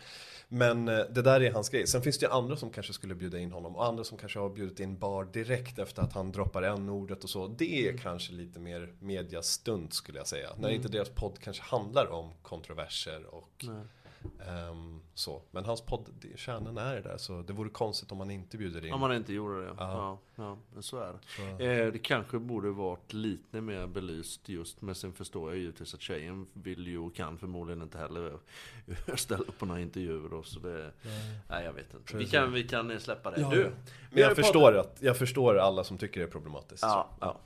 men eh, det där är hans grej. Sen finns det ju andra som kanske skulle bjuda in honom. Och andra som kanske har bjudit in Bar direkt efter att han droppar en ordet och så. Det är kanske lite mer mediastunt skulle jag säga. När inte deras podd kanske handlar om kontroverser och Nej. Ehm, så. Men hans podd, kärnan är det där. Så det vore konstigt om man inte bjuder in. Om man inte gjorde det. Ja, Ja. ja, men så är det. Så- Eh, det kanske borde varit lite mer belyst just, men sen förstår jag givetvis att tjejen vill ju och kan förmodligen inte heller ställa upp på några intervjuer då, så det... Nej, jag vet inte. Vi kan, vi kan släppa det. Ja, du, Men jag ju förstår, att, jag förstår alla som tycker det är problematiskt. Ja, ja.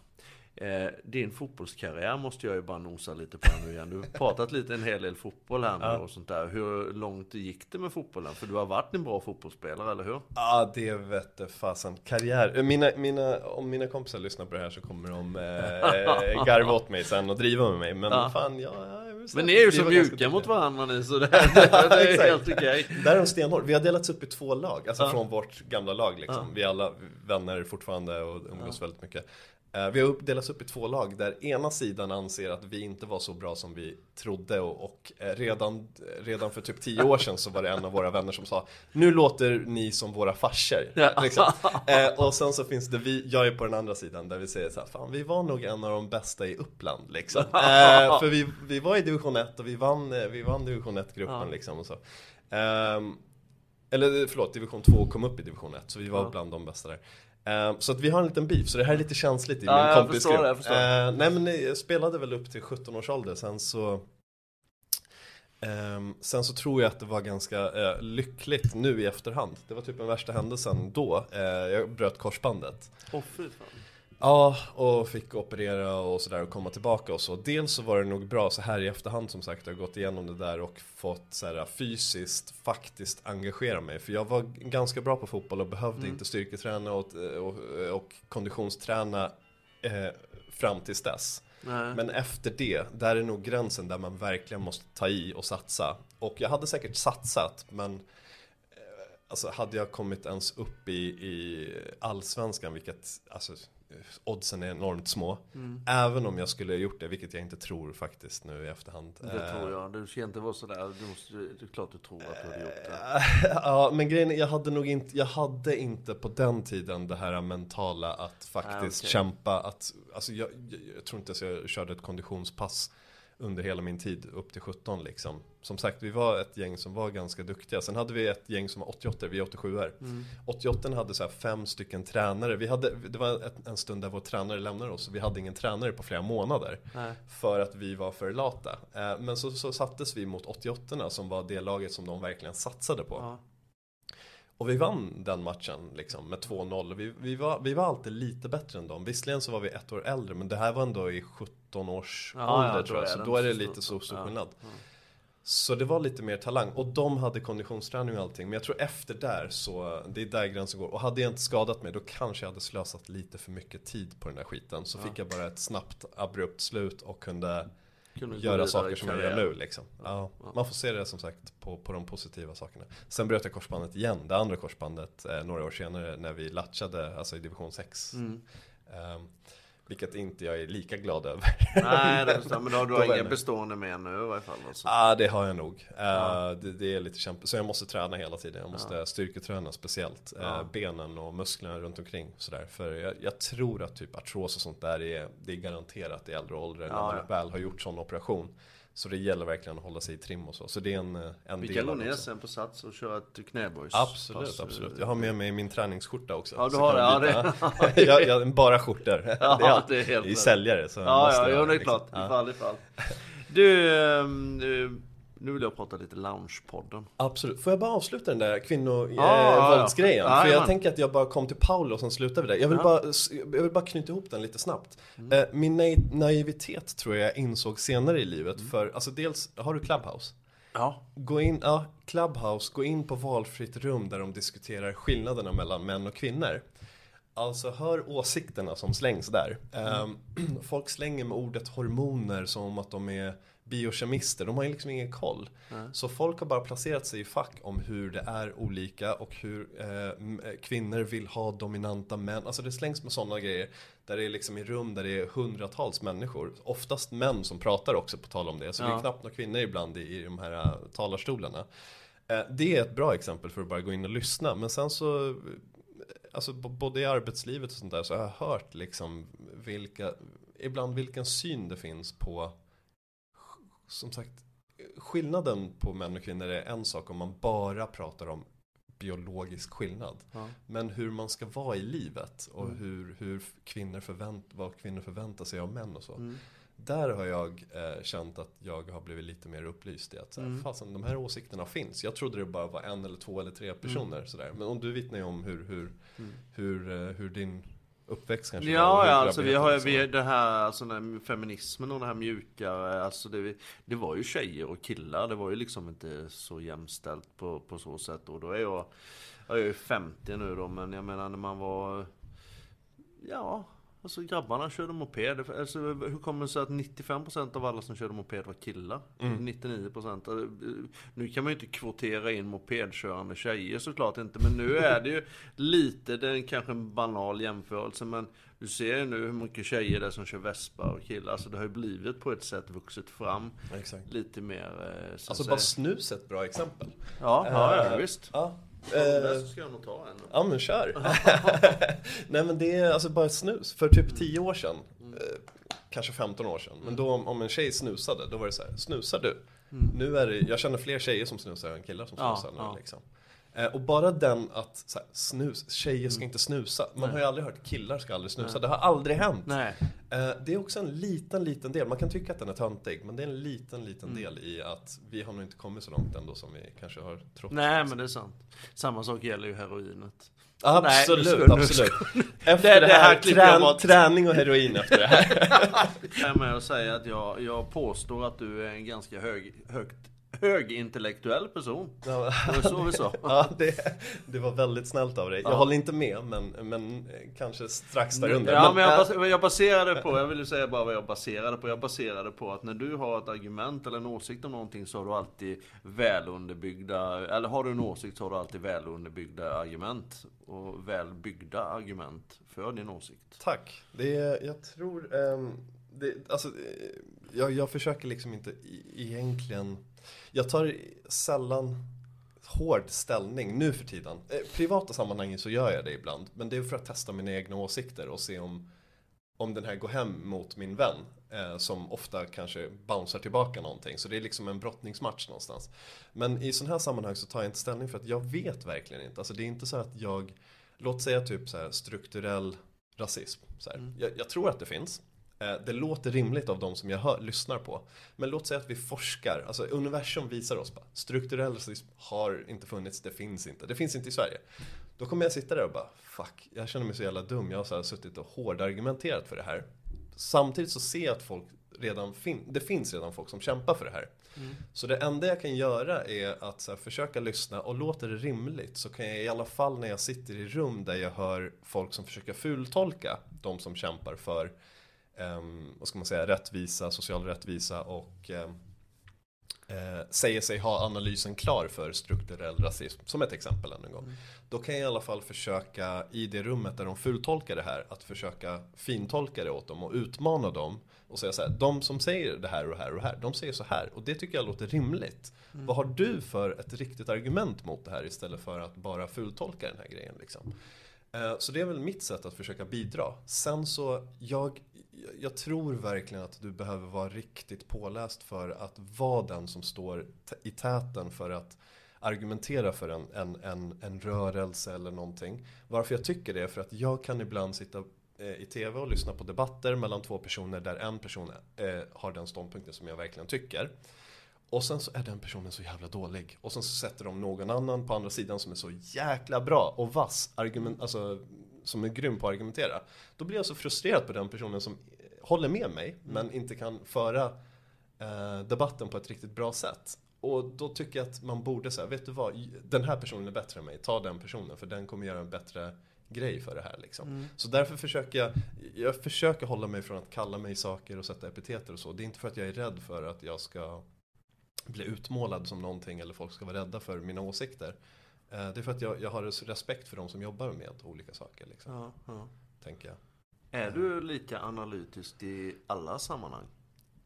Eh, din fotbollskarriär måste jag ju bara nosa lite på nu igen. Du har pratat lite en hel del fotboll här nu Ja. och sånt där. Hur långt gick det med fotbollen? För du har varit en bra fotbollsspelare, eller hur? Ja, det vette fasen. Karriär. Mina, mina, om mina kompisar lyssnar på det här så kommer de eh, garva åt mig sen och driva med mig. Men Ja. fan, ja, ja, jag säga Men ni är ju så mjuka mot varandra ni, så det, det, det är helt okej. Där är de stenhård. Vi har delats upp i två lag, alltså Ja. från vårt gamla lag liksom. Vi är alla vänner fortfarande och umgås väldigt mycket. Eh, Vi har delats upp i två lag där ena sidan anser att vi inte var så bra som vi trodde och, och eh, redan, redan för typ tio år sedan så var det en av våra vänner som sa Nu låter ni som våra farsor. Ja. Liksom. Eh, Och sen så finns det vi, jag är på den andra sidan där vi säger så här, fan vi var nog en av de bästa i Uppland liksom. Eh, För vi, vi var i division 1 och vi vann, vi vann division 1-gruppen Ja. liksom och så. Ehm, eller förlåt, division 2 kom upp i division 1 så vi var Ja. bland de bästa där. Ehm, så att vi har en liten beef, så det här är lite känsligt i Ja, min jag kompisgrupp. förstår det, jag förstår. Ehm, nej men jag spelade väl upp till 17 års ålder, sen så ehm, sen så tror jag att det var ganska eh, lyckligt nu i efterhand. Det var typ den värsta händelsen då. Eh, jag bröt korsbandet. Åh fy fan. Ja, och fick operera och sådär och komma tillbaka och så. Dels så var det nog bra så här i efterhand som sagt. Jag har gått igenom det där och fått så här, fysiskt faktiskt engagera mig. För jag var ganska bra på fotboll och behövde inte styrketräna och, och, och konditionsträna eh, fram tills dess. Nej. Men efter det, där är nog gränsen där man verkligen måste ta i och satsa. Och jag hade säkert satsat, men eh, Alltså hade jag kommit ens upp i, i allsvenskan, vilket alltså, oddsen är enormt små. Mm. Även om jag skulle ha gjort det, vilket jag inte tror faktiskt nu i efterhand. Det Eh, tror jag. Du ska inte vara sådär. Du måste, det är klart du tror att du hade gjort det. ja, men grejen är, jag hade nog inte, jag hade inte på den tiden det här mentala att faktiskt Ah, okej. kämpa. Att, alltså jag, jag, jag tror inte ens jag körde ett konditionspass under hela min tid upp till 17 liksom. Som sagt, vi var ett gäng som var ganska duktiga. Sen hade vi ett gäng som var 88 vi är 87 er Mm. 88 hade så fem stycken tränare. Vi hade, det var ett, en stund där vår tränare lämnade oss. Så vi hade ingen tränare på flera månader. Nej. För att vi var för lata. Eh, Men så, så sattes vi mot 88 som var det laget som de verkligen satsade på. Ja. Och vi vann den matchen liksom med 2-0. Vi, vi, var, vi var alltid lite bättre än dem. Visserligen så var vi ett år äldre men det här var ändå i 17 års Ja, ålder ja, tror jag. Så då är det lite så stor skillnad. ja. Så det var lite mer talang. Och de hade konditionsträning och allting. Men jag tror efter där så, det är där gränsen går. Och hade jag inte skadat mig då kanske jag hade slösat lite för mycket tid på den där skiten. Så fick jag bara ett snabbt abrupt slut och kunde Kunde göra saker som jag gör nu liksom. Ja, Ja. man får se det som sagt på, på de positiva sakerna. Sen bröt jag korsbandet igen, det andra korsbandet, eh, några år senare när vi latchade, alltså i division 6. Mm. Ehm, vilket inte jag är lika glad över. Nej, det. Men då, du Då har var inga bestående med nu i varje fall. Alltså. Ja, ah, det har jag nog. Eh, Ja. det, det är lite kämpe, så jag måste träna hela tiden. Jag måste styrketräna speciellt. eh, Ja. benen och musklerna runt omkring. Sådär. För jag, jag tror att typ artros och sånt där är, det är garanterat i äldre ålder när Ja, man ja. väl har gjort sån operation. Så det gäller verkligen att hålla sig i trim och så. Så det är en, eh, en Vi kan gå det ner sen på Sats och köra ett knäböjs. Absolut, pass. absolut. Jag har med mig min träningsskjorta också. Ja, du har det. Ja, byta. jag, jag, bara skjortor. det är, allt. det är helt är säljare så Ja, måste ja, jag ja, det är liksom- klart. Ja. Ifall, ifall. Du, ehm, nu- vill jag prata lite loungepodden. Absolut. Får jag bara avsluta den där Ja, ja, kvinnovåldsgrejen? ja. För jag tänker att jag bara kom till Paolo och sen slutar vi där. Jag vill, Ja. bara, jag vill bara knyta ihop den lite snabbt. Mm. Eh, Min naiv- naivitet tror jag insåg senare i livet. Mm. För, alltså dels, har du Clubhouse? Ja. Gå in, ja, Clubhouse, gå in på valfritt rum där de diskuterar skillnaderna mellan män och kvinnor. Alltså hör åsikterna som slängs där. Ehm, folk slänger med ordet hormoner som om att de är biokemister. De har ju liksom ingen koll. Nej. Så folk har bara placerat sig i fack om hur det är olika och hur eh, eh, kvinnor vill ha dominanta män. Alltså det slängs med sådana grejer. Där det är liksom i rum där det är hundratals människor. Oftast män som pratar också på tal om det. Så det Ja. är knappt några kvinnor ibland i, i de här eh, talarstolarna. Eh, det är ett bra exempel för att bara gå in och lyssna. Men sen så eh, Alltså både i arbetslivet och sånt där så har jag hört liksom vilka Ibland vilken syn det finns på Som sagt Skillnaden på män och kvinnor är en sak om man bara pratar om biologisk skillnad. Ja. Men hur man ska vara i livet och Mm. hur, hur kvinnor förvänt, vad kvinnor förväntar sig av män och så. Mm. Där har jag eh, känt att jag har blivit lite mer upplyst i att så här, Mm. fasen, de här åsikterna finns. Jag trodde det bara var en eller två eller tre personer sådär. Men om du vittnar ju om hur, hur, Mm. hur, eh, hur din uppväxt kanske? Ja, ja alltså vi har ju vi, det här, alltså den här feminismen och det här mjukare, alltså det, det var ju tjejer och killar, det var ju liksom inte så jämställt på, på så sätt. Och då är jag, jag är ju 50 nu då, men jag menar när man var, ja, alltså grabbarna körde moped. Alltså, hur kommer det sig att 95% av alla som körde moped var killar? 99%. Eh, Nu kan man ju inte kvotera in mopedkörande tjejer såklart inte, men nu är det ju lite, det är kanske en banal jämförelse, men du ser ju nu hur mycket tjejer det är som kör vespa och killar. Alltså det har ju blivit på ett sätt vuxit fram Exakt. lite mer, eh, så Alltså bara snus är ett bra exempel. Ja, ja, ja Eh, visst. Ja. Ja, Eh, så ska jag nog ta en. Ja men kör! Nej men det är alltså bara snus. För typ 10 år sedan, eh, kanske 15 år sedan. Men då om, om en tjej snusade, då var det så här, snusar du? Nu är det, jag känner fler tjejer som snusar än killar som Ja, snusar nu ja. liksom. Eh, och bara den att här, snus, tjejer ska inte snusa. Man har ju aldrig hört killar ska aldrig snusa. Det har aldrig hänt. Nej. Eh, Det är också en liten, liten del. Man kan tycka att den är töntig, men det är en liten, liten del i att vi har nog inte kommit så långt ändå som vi kanske har trott. Nej men det är sant. Samma sak gäller ju heroinet. Absolut, Nej, nu ska- nu absolut. Efter Det- det, det här här, klipper jag trän, träning och heroin efter det här. Jag är med och säga att jag, jag påstår att du är en ganska hög, högt, högintellektuell person. Ja, Det var så vi sa. ja, det, det var väldigt snällt av dig. Jag Ja. håller inte med, men, men kanske strax där under. Ja men jag, äh, bas, jag baserade på, jag vill ju säga bara vad jag baserade på. Jag baserade på att när du har ett argument eller en åsikt om någonting så har du alltid välunderbyggda, eller har du en åsikt så har du alltid välunderbyggda argument. Och välbyggda argument för din åsikt. Tack. Det är, jag tror, ehm, det, alltså, eh, jag, jag försöker liksom inte e- egentligen, jag tar sällan hård ställning nu för tiden. Eh, privata sammanhang så gör jag det ibland, men det är för att testa mina egna åsikter och se om, om den här går hem mot min vän. Eh, som ofta kanske bouncear tillbaka någonting. Så det är liksom en brottningsmatch någonstans. Men i sådana här sammanhang så tar jag inte ställning för att jag vet verkligen inte. Alltså det är inte så att jag, låt säga typ så här strukturell rasism. Så här. Jag, jag tror att det finns. Eh, Det låter rimligt av de som jag hör, lyssnar på. Men låt säga att vi forskar, alltså universum visar oss bara, strukturell rasism har inte funnits, det finns inte. Det finns inte i Sverige. Då kommer jag sitta där och bara, fuck, jag känner mig så jävla dum. Jag har så suttit och hårdargumenterat för det här. Samtidigt så ser jag att folk redan fin- det finns redan folk som kämpar för det här. Så det enda jag kan göra är att här, försöka lyssna och låter det rimligt så kan jag i alla fall när jag sitter i rum där jag hör folk som försöker fultolka de som kämpar för vad ska man säga, rättvisa, social rättvisa och ehm, eh, säger sig ha analysen klar för strukturell rasism, som ett exempel än en gång. Då kan jag i alla fall försöka i det rummet där de fultolkar det här, att försöka fintolka det åt dem och utmana dem och säga så här, de som säger det här och det här och det här, de säger så här och det tycker jag låter rimligt. Vad har du för ett riktigt argument mot det här istället för att bara fultolka den här grejen liksom? Eh, Så det är väl mitt sätt att försöka bidra. Sen så, jag, jag tror verkligen att du behöver vara riktigt påläst för att vara den som står i täten för att argumentera för en, en, en, en rörelse eller någonting. Varför jag tycker det är för att jag kan ibland sitta eh, i tv och lyssna på debatter mellan två personer där en person eh, har den ståndpunkten som jag verkligen tycker. Och sen så är den personen så jävla dålig. Och sen så sätter de någon annan på andra sidan som är så jäkla bra och vass, argument, alltså, som är grym på att argumentera. Då blir jag så frustrerad på den personen som eh, håller med mig, men inte kan föra eh, debatten på ett riktigt bra sätt. Och då tycker jag att man borde säga, vet du vad, den här personen är bättre än mig, ta den personen för den kommer göra en bättre grej för det här liksom. Så därför försöker jag, jag försöker hålla mig från att kalla mig saker och sätta epiteter och så. Det är inte för att jag är rädd för att jag ska bli utmålad som någonting eller folk ska vara rädda för mina åsikter. Eh, Det är för att jag, jag har respekt för de som jobbar med olika saker, liksom, Ja, ja. tänker jag. Är du lika analytisk i alla sammanhang?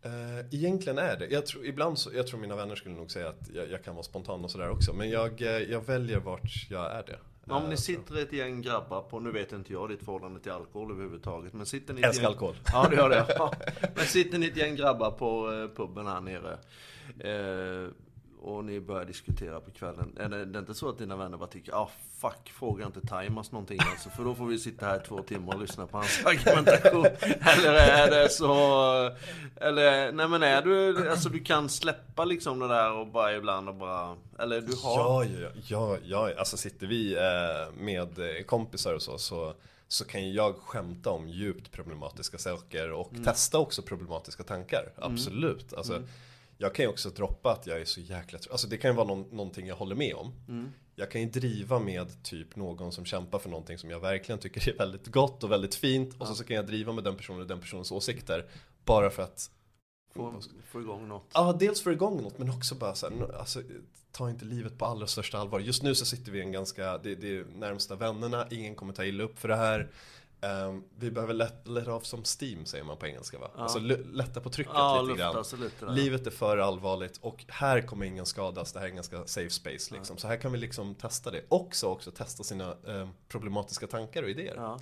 Eh, egentligen är det. Jag tror, ibland så, jag tror mina vänner skulle nog säga att jag, jag kan vara spontan och sådär också. Men jag, eh, jag väljer vart jag är det. Om ni sitter ett gäng grabbar på, nu vet inte jag ditt förhållande till alkohol överhuvudtaget, men sitter ni... Älskar gäng- alkohol. Ja, det gör det. Ja. Men sitter ni ett gäng grabbar på puben här nere eh, och ni börjar diskutera på kvällen. Är det, det är inte så att dina vänner bara tycker, ah fuck, fråga inte Timas någonting alltså, för då får vi sitta här två timmar och lyssna på hans argumentation. Eller är det så, eller nej men är du, alltså du kan släppa liksom det där och bara ibland och bara, eller du har... Ja, ja, ja, ja, alltså sitter vi eh, med kompisar och så, så så kan jag skämta om djupt problematiska saker och Mm. testa också problematiska tankar. Absolut. Alltså, Mm. Jag kan ju också droppa att jag är så jäkla tr- Alltså det kan ju vara någon, någonting jag håller med om. Mm. Jag kan ju driva med typ någon som kämpar för någonting som jag verkligen tycker är väldigt gott och väldigt fint. Och så, så kan jag driva med den personen och den personens åsikter. Bara för att Få, få igång något. Ja, dels få igång något men också bara så här, alltså, ta inte livet på allra största allvar. Just nu så sitter vi i en ganska, det, det är närmsta vännerna, ingen kommer ta illa upp för det här. Ehm, vi behöver let, let off som steam säger man på engelska va? Ja. Alltså lätta på trycket Ja, lite grann. lite. Livet är för allvarligt och här kommer ingen skadas, det här är en ganska safe space liksom. Så här kan vi liksom testa det. Också, också testa sina ehm, problematiska tankar och idéer.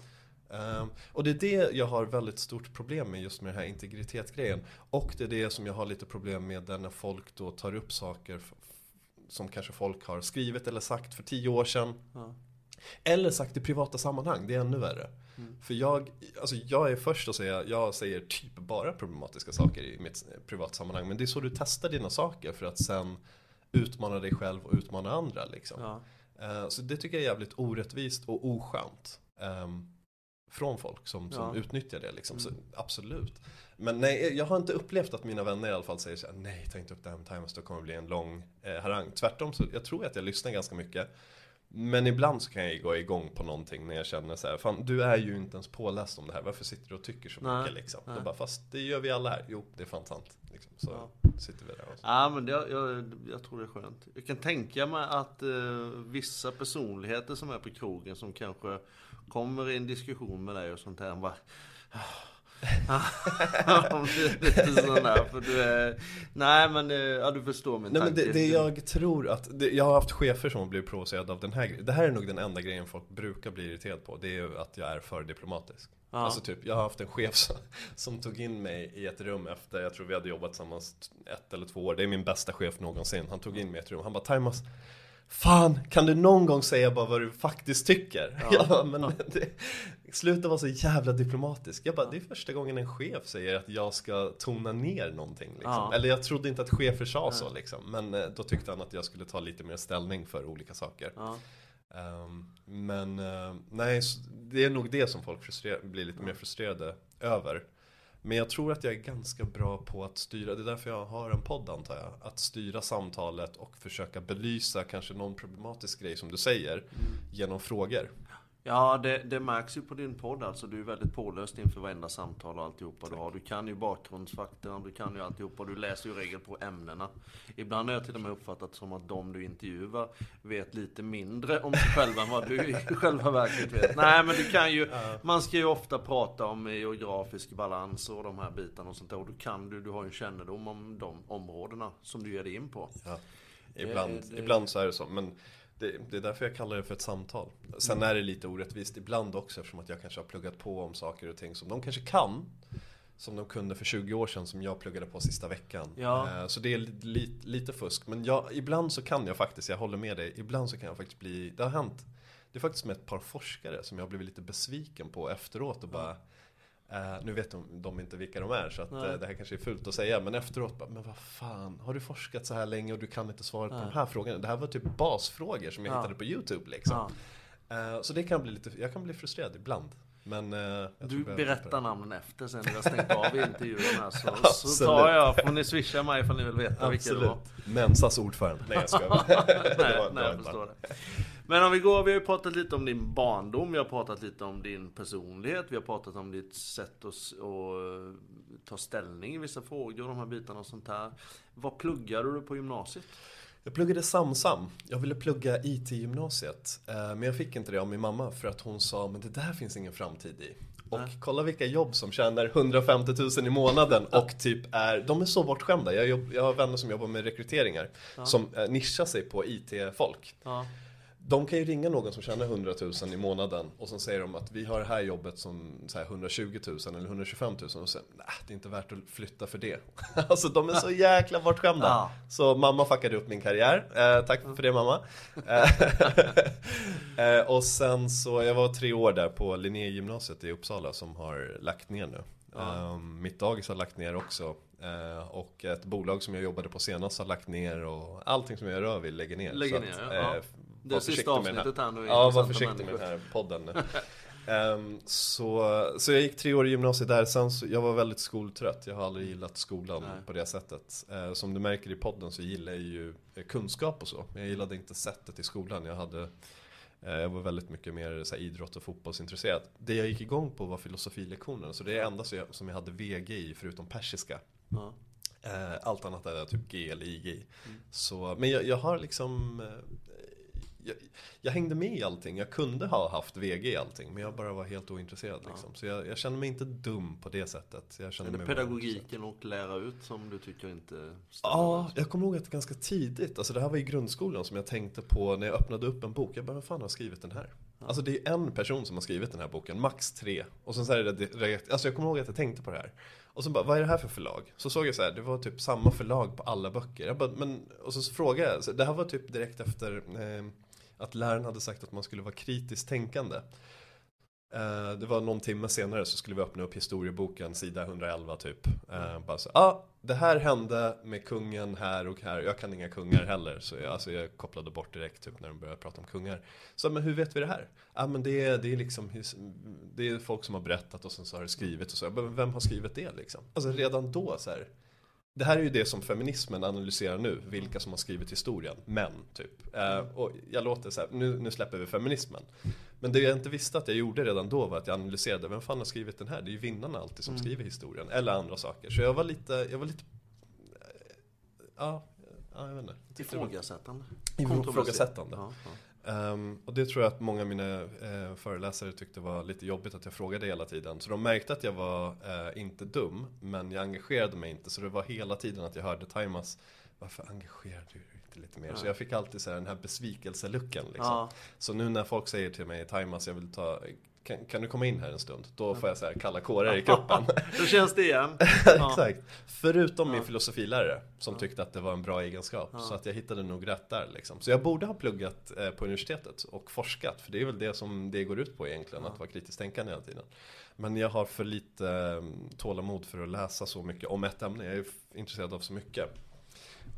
Ehm, och det är det jag har väldigt stort problem med just med den här integritetsgrejen. Och det är det som jag har lite problem med när folk då tar upp saker som kanske folk har skrivit eller sagt för tio år sedan. Eller sagt i privata sammanhang, det är ännu värre. Mm. För jag, alltså jag är först att säga, jag säger typ bara problematiska saker i mitt privata sammanhang. Men det är så du testar dina saker för att sen utmana dig själv och utmana andra liksom. Ja. Eh, Så det tycker jag är jävligt orättvist och oskönt. ehm, Från folk som, som Ja. utnyttjar det liksom. Så Mm. absolut. Men nej, jag har inte upplevt att mina vänner i alla fall säger så här, nej ta inte upp det här med Timeless, det kommer bli en lång eh, harang. Tvärtom så jag tror att jag lyssnar ganska mycket. Men ibland så kan jag gå igång på någonting när jag känner så här, fan du är ju inte ens påläst om det här, varför sitter du och tycker så Nej, mycket liksom? nej. Då bara, fast det gör vi alla här, jo det är fan sant. Liksom. Så Ja. sitter vi där och så. Ja men det, jag, jag tror det är skönt. Jag kan tänka mig att eh, vissa personligheter som är på krogen som kanske kommer i en diskussion med dig och sånt här. Bara, Ja, lite sån där, för du är... Nej men, eh, ja du förstår min Nej men tanke. det, det jag tror att, det, jag har haft chefer som blivit provocerade av den här grejen. Det här är nog den enda grejen folk brukar bli irriterade på. Det är ju att jag är för diplomatisk. Ja. Alltså typ, jag har haft en chef som, som tog in mig i ett rum efter, jag tror vi hade jobbat tillsammans ett eller två år. Det är min bästa chef någonsin. Han tog in mig i ett rum. Han bara, Timas, Fan, kan du någon gång säga bara vad du faktiskt tycker? Ja. Bara, men det, sluta vara så jävla diplomatisk. Jag bara, det är första gången en chef säger att jag ska tona ner någonting. Liksom. Ja. Eller jag trodde inte att chefer sa så liksom. Men eh, då tyckte han att jag skulle ta lite mer ställning för olika saker. Ja. Ehm, men eh, nej, det är nog det som folk blir lite mer frustrerade över. Men jag tror att jag är ganska bra på att styra, det är därför jag har en podd antar jag. Att styra samtalet och försöka belysa kanske någon problematisk grej som du säger genom frågor. Ja, det, det märks ju på din podd alltså. Du är väldigt påläst inför varenda samtal och alltihopa du har. Du kan ju bakgrundsfaktorn, du kan ju alltihopa. Du läser ju regel på ämnena. Ibland har jag till och med uppfattat som att de du intervjuar vet lite mindre om sig själva än vad du i själva verket vet. Nej, men du kan ju... Man ska ju ofta prata om geografisk balans och de här bitarna och sånt där. Och du kan du, du har ju kännedom om de områdena som du ger dig in på. Ja, ibland, det- ibland så är det så. Men det, det är därför jag kallar det för ett samtal. Sen är det lite orättvist ibland också eftersom att jag kanske har pluggat på om saker och ting som de kanske kan. Som de kunde för 20 år sedan som jag pluggade på sista veckan. Ja. Eh, Så det är li, li, lite fusk. Men jag, ibland så kan jag faktiskt, jag håller med dig, ibland så kan jag faktiskt bli, det har hänt. Det är faktiskt med ett par forskare som jag har blivit lite besviken på efteråt och bara Eh, nu vet de, de inte vilka de är så att eh, det här kanske är fult att säga men efteråt bara, men vad fan, har du forskat så här länge och du kan inte svaret på de här frågorna? Det här var typ basfrågor som jag Ja. hittade på YouTube liksom. Ja. Eh, så det kan bli lite, jag kan bli frustrerad ibland. Men jag Du jag- berättar namnen efter sen när har stängt av intervjun här så, så Absolut. tar jag, får ni swisha mig ifall ni vill veta vilka det var. Absolut. Mensas ordförande. Nej jag skojar. nej, Det var- det nej, var jag förstår det. Men om vi går, vi har ju pratat lite om din barndom, vi har pratat lite om din personlighet, vi har pratat om ditt sätt att, att eh, ta ställning i vissa frågor de här bitarna och sånt här. Vad pluggade du på gymnasiet? Jag pluggade Samsam. Jag ville plugga IT-gymnasiet. Eh, Men jag fick inte det av min mamma för att hon sa men det där finns ingen framtid i. Och Nej. kolla vilka jobb som tjänar 150 000 i månaden och typ är, de är så bortskämda. Jag, jobb, jag har vänner som jobbar med rekryteringar som eh, nischar sig på IT-folk. Ja. De kan ju ringa någon som tjänar 100 000 i månaden och så säger de att vi har det här jobbet som så här, 120 000 eller 125 000 och säger nej det är inte värt att flytta för det. alltså de är så jäkla bortskämda. Ja. Så mamma fuckade upp min karriär. Eh, tack för det mamma. eh, och sen så, jag var tre år där på Linnégymnasiet i Uppsala som har lagt ner nu. Ja. Eh, mitt dagis har lagt ner också. Eh, och ett bolag som jag jobbade på senast har lagt ner och allting som jag rör vid lägger ner. Lägger ner, att, ja. Det var är sista avsnittet här nu Ja, var försiktig med den här podden nu. Ehm, så, så jag gick tre år i gymnasiet där, sen så, jag var väldigt skoltrött. Jag har aldrig gillat skolan Nej. på det sättet. Eh, som du märker i podden så gillar jag ju eh, kunskap och så. Men jag gillade inte sättet i skolan. Jag, hade, eh, jag var väldigt mycket mer så här, idrott och fotbollsintresserad. Det jag gick igång på var filosofilektionerna. Så det är det enda som jag, som jag hade VG i, förutom persiska. Eh, allt annat hade jag typ G eller IG. Så, men jag, jag har liksom jag, jag hängde med i allting. Jag kunde ha haft VG i allting. Men jag bara var helt ointresserad. Liksom. Så jag, jag kände mig inte dum på det sättet. Jag Är kände det pedagogiken och lära ut som du tycker inte stämmer? Ja, jag kommer ihåg att ganska tidigt, alltså det här var i grundskolan som jag tänkte på när jag öppnade upp en bok. Jag bara, vem fan har skrivit den här? Alltså det är en person som har skrivit den här boken, max tre. Och sen så är det direkt, alltså jag kommer ihåg att jag tänkte på det här. Och så bara, vad är det här för förlag? Så såg jag så här, det var typ samma förlag på alla böcker. Jag bara, men, och så frågade jag, så det här var typ direkt efter eh, att läraren hade sagt att man skulle vara kritiskt tänkande. Eh, det var någon timme senare så skulle vi öppna upp historieboken, sida 111 typ. Eh, bara så, ah, det här hände med kungen här och här. Jag kan inga kungar heller, så jag, alltså jag kopplade bort direkt typ när de började prata om kungar. Så, men hur vet vi det här? Ah, men det är, det är liksom, det är folk som har berättat och sen så har det skrivit och så. Men vem har skrivit det liksom? Alltså redan då så här. Det här är ju det som feminismen analyserar nu, vilka som har skrivit historien, män typ. Eh, och jag låter så här, nu, nu släpper vi feminismen. Men det jag inte visste att jag gjorde redan då var att jag analyserade, vem fan har skrivit den här? Det är ju vinnarna alltid som skriver historien, eller andra saker. Så jag var lite, jag var lite, ja, ja jag vet inte. Ifrågasättande. Ifrågasättande. Ja, ja. Ehm, och det tror jag att många av mina eh, föreläsare tyckte var lite jobbigt att jag frågade hela tiden. Så de märkte att jag var eh, inte dum, men jag engagerade mig inte. Så det var hela tiden att jag hörde Taimas, varför engagerar du dig inte lite mer? Så jag fick alltid så här, den här besvikelselucken. Liksom. Ja. Så nu när folk säger till mig, Taimas, jag vill ta, kan, kan du komma in här en stund? Då får jag så här kalla kårar i kroppen. Då känns det igen. Exakt. Förutom min filosofilärare som tyckte att det var en bra egenskap. Så att jag hittade nog rätt där liksom. Så jag borde ha pluggat eh, på universitetet och forskat. För det är väl det som det går ut på egentligen, att vara kritiskt tänkande hela tiden. Men jag har för lite eh, tålamod för att läsa så mycket om ett ämne. Jag är intresserad av så mycket.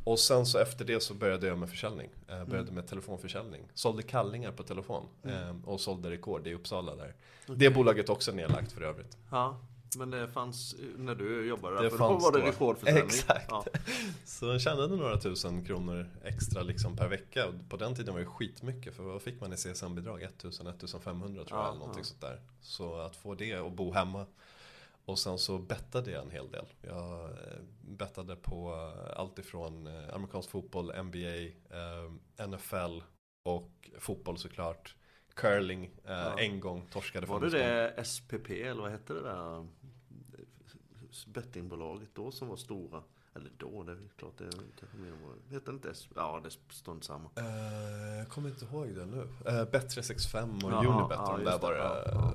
Och sen så efter det så började jag med försäljning. Jag började med telefonförsäljning. Sålde kallingar på telefon. Eh, och sålde rekord i Uppsala där. Det bolaget också nedlagt för övrigt. Ja. Men det fanns när du jobbade där, Det för då var det rekordförsäljning. Exakt. Ja. Så jag tjänade några tusen kronor extra liksom per vecka. Och på den tiden var det skitmycket. För vad fick man i CSN-bidrag? 1000-1500 tror jag. Ja, eller någonting ja. sånt där. Så att få det och bo hemma. Och sen så bettade jag en hel del. Jag eh, bettade på eh, allt ifrån eh, amerikansk fotboll, NBA, NFL och fotboll såklart. Curling, Ja. en gång torskade Var det det SPP eller vad hette det där bettingbolaget då som var stora? Eller då, det är klart det är kanske mer än Hette inte S? Ja, det står inte samma. Jag kommer inte ihåg det nu. Uh, Bättre 65 och Jaha, Unibet, ja, de där var det. ja.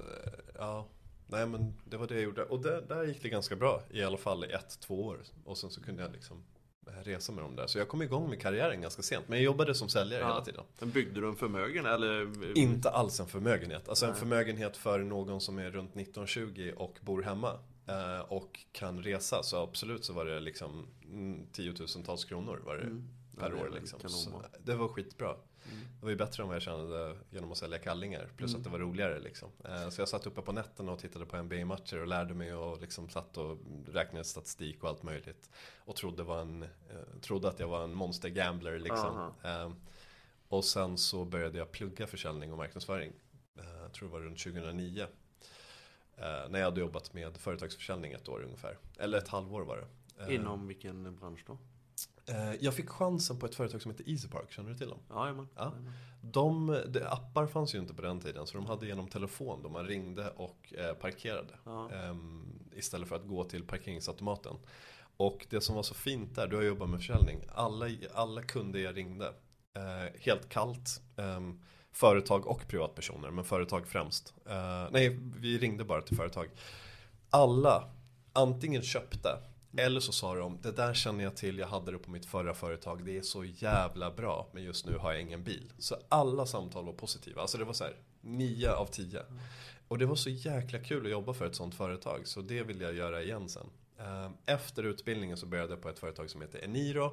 ja. Nej men det var det jag gjorde. Och där, där gick det ganska bra. I alla fall i ett, två år. Och sen så kunde jag liksom eh, resa med dem där. Så jag kom igång med karriären ganska sent. Men jag jobbade som säljare Ja. hela tiden. Men byggde du en förmögen eller? Inte alls en förmögenhet. Alltså en förmögenhet för någon som är runt 19-20 och bor hemma. eh, Och kan resa. Så absolut så var det liksom mm, tiotusentals kronor var det Mm. Ja, per det är år. Liksom. det var skitbra. Mm. Det var ju bättre än vad jag kände genom att sälja kallingar. Plus Mm. att det var roligare liksom. Eh, Så jag satt uppe på nätterna och tittade på NBA-matcher och lärde mig och liksom satt och räknade statistik och allt möjligt. Och trodde, var en, eh, trodde att jag var en monster gambler liksom. Eh, Och sen så började jag plugga försäljning och marknadsföring. Jag tror det var runt 2009. Eh, När jag hade jobbat med företagsförsäljning ett år ungefär. Eller ett halvår var det. Inom vilken bransch då? Eh, Jag fick chansen på ett företag som heter Easypark, känner du till dem? Jajamän. Ja. De, de, appar fanns ju inte på den tiden så de hade genom telefon då man ringde och eh, parkerade. Ja. Ehm, istället för att gå till parkeringsautomaten. Och det som var så fint där, du har jobbat med försäljning. Alla, alla kunder jag ringde, eh, helt kallt. ehm, företag och privatpersoner, men företag främst. Nej, vi ringde bara till företag. Alla antingen köpte eller så sa de, det där känner jag till, jag hade det på mitt förra företag, det är så jävla bra, men just nu har jag ingen bil. Så alla samtal var positiva, alltså det var så här, 9 av 10. Och det var så jäkla kul att jobba för ett sånt företag, så det vill jag göra igen sen. Eh, Efter utbildningen så började jag på ett företag som heter Eniro.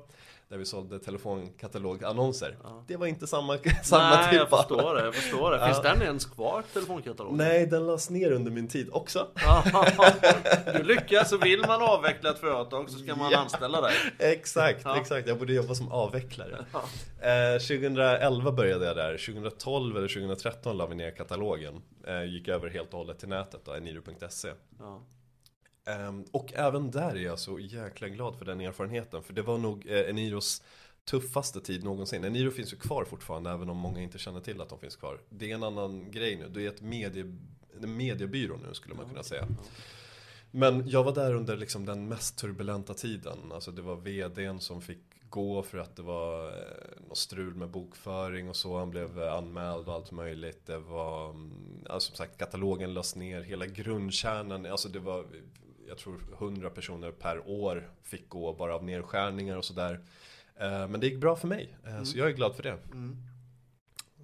Där vi sålde telefonkatalogannonser. Det var inte samma, samma Nej, typ jag förstår det. Jag förstår det. Finns Ja. den ens kvar, telefonkatalogen? Nej, den lades ner under min tid också. du lyckas, så vill man avveckla ett företag så ska man Ja. anställa dig. Exakt, Ja. exakt. Jag borde jobba som avvecklare. Ja. Eh, 2011 började jag där. 2012 eller 2013 la vi ner katalogen. Eh, gick över helt och hållet till nätet då, eniro.se. Ehm, och även där är jag så jäkla glad för den erfarenheten. För det var nog eh, Eniros tuffaste tid någonsin. Eniro finns ju kvar fortfarande även om många inte känner till att de finns kvar. Det är en annan grej nu. Det är ett medie, en mediebyrå nu skulle man kunna säga. Men jag var där under liksom den mest turbulenta tiden. Alltså det var vdn som fick gå för att det var eh, något strul med bokföring och så. Han blev eh, anmäld och allt möjligt. Det var, alltså, som sagt, katalogen lades ner. Hela grundkärnan, alltså det var, jag tror 100 personer per år fick gå bara av nedskärningar och sådär. Eh, Men det gick bra för mig, Eh, så jag är glad för det. Mm.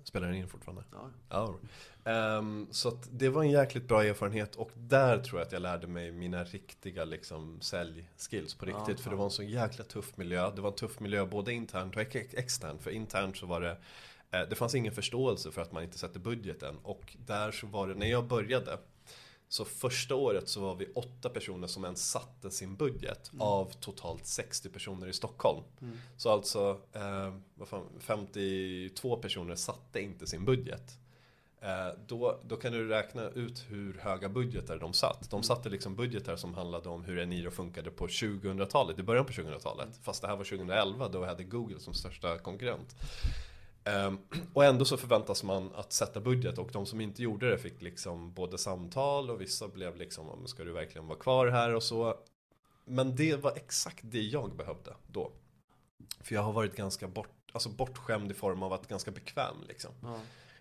Spelar den in fortfarande? Ja. Ja. Ehm, så det var en jäkligt bra erfarenhet och där tror jag att jag lärde mig mina riktiga liksom, säljskills på Ja, riktigt. för det var en så jäkla tuff miljö. Det var en tuff miljö både internt och ex- externt. För internt så var det eh, det fanns ingen förståelse för att man inte sätter budgeten. Och där så var det, när jag började så första året så var vi åtta personer som ens satte sin budget av totalt 60 personer i Stockholm. Så alltså eh, vad fan, 52 personer satte inte sin budget. Eh, då, då kan du räkna ut hur höga budgetar de satt. De satte liksom budgetar som handlade om hur Eniro funkade på 2000-talet, i början på 2000-talet. Fast det här var 2011, då hade Google som största konkurrent. Ehm, och ändå så förväntas man att sätta budget och de som inte gjorde det fick liksom både samtal och vissa blev liksom, "Ja, men ska du verkligen vara kvar här och så. Men det var exakt det jag behövde då. För jag har varit ganska bort, alltså bortskämd i form av att ganska bekväm liksom. Ja.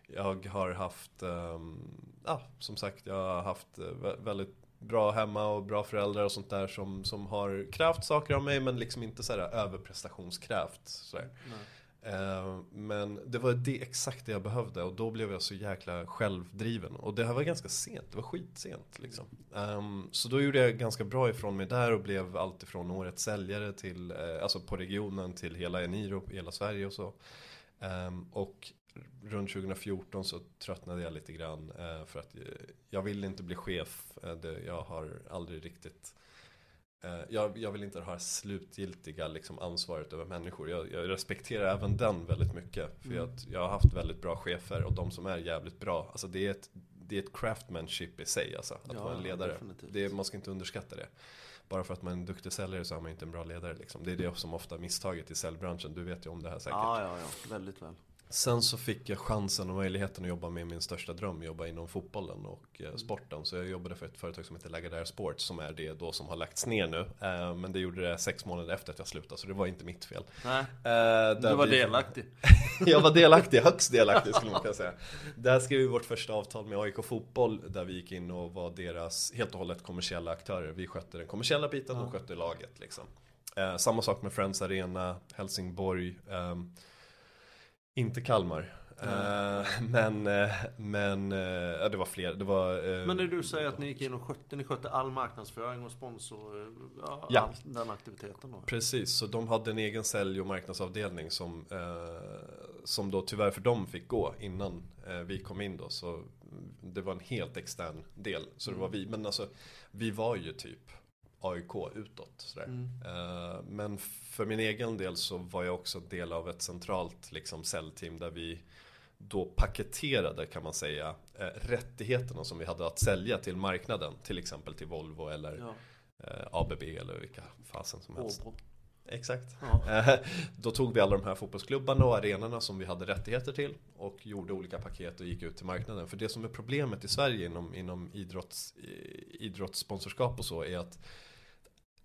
Jag har haft, ehm, ja som sagt, jag har haft eh, vä- väldigt bra hemma och bra föräldrar och sånt där som, som har krävt saker av mig men liksom inte sådär överprestationskrävt. Sådär. Eh, Eh, men det var det exakt det jag behövde och då blev jag så jäkla självdriven. Och det här var ganska sent, det var skitsent liksom. Ehm, så då gjorde jag ganska bra ifrån mig där och blev alltifrån årets säljare till, eh, alltså på regionen till hela Eniro, hela Sverige och så. Ehm, och runt 2014 så tröttnade jag lite grann eh, för att jag ville inte bli chef. Jag har aldrig riktigt jag, jag vill inte ha det slutgiltiga liksom, ansvaret över människor. Jag, jag respekterar även den väldigt mycket. För Mm. jag, jag har haft väldigt bra chefer och de som är jävligt bra. Alltså det är ett, det är ett craftmanship i sig alltså, att Ja, vara en ledare. Det, man ska inte underskatta det. Bara för att man är en duktig säljare så är man inte en bra ledare. Liksom. Det är det som ofta är misstaget i säljbranschen. Du vet ju om det här säkert. Ja, ja, ja. Väldigt väl. Sen så fick jag chansen och möjligheten att jobba med min största dröm, jobba inom fotbollen och eh, sporten. Så jag jobbade för ett företag som heter Lagardère Sports som är det då som har lagts ner nu. Eh, men det gjorde det sex månader efter att jag slutade, så det var inte mitt fel. Nej, Eh, du var vi- delaktig. jag var delaktig, högst delaktig skulle man kunna säga. Där skrev vi vårt första avtal med AIK Fotboll där vi gick in och var deras helt och hållet kommersiella aktörer. Vi skötte den kommersiella biten och skötte laget liksom. Samma sak med Friends Arena, Helsingborg, ehm, inte Kalmar. Eh, men, eh, men, eh, ja, det var fler. Det var, Men när du säger att ni gick in och skötte, ni skötte all marknadsföring och sponsor, ja, Ja. all den aktiviteten då? Precis, så de hade en egen sälj och marknadsavdelning som, som då tyvärr för dem fick gå innan vi kom in då. Så det var en helt extern del. Så det var vi, men alltså vi var ju typ AIK utåt. Sådär. Mm. Eh, men för min egen del så var jag också del av ett centralt liksom, säljteam där vi då paketerade kan man säga eh, rättigheterna som vi hade att sälja till marknaden. Till exempel till Volvo eller Ja, eh, ABB eller vilka fasen som helst. Åbo. Exakt. Ja. Eh, Då tog vi alla de här fotbollsklubbarna och arenorna som vi hade rättigheter till och gjorde olika paket och gick ut till marknaden. För det som är problemet i Sverige inom, inom idrotts, idrottssponsorskap och så är att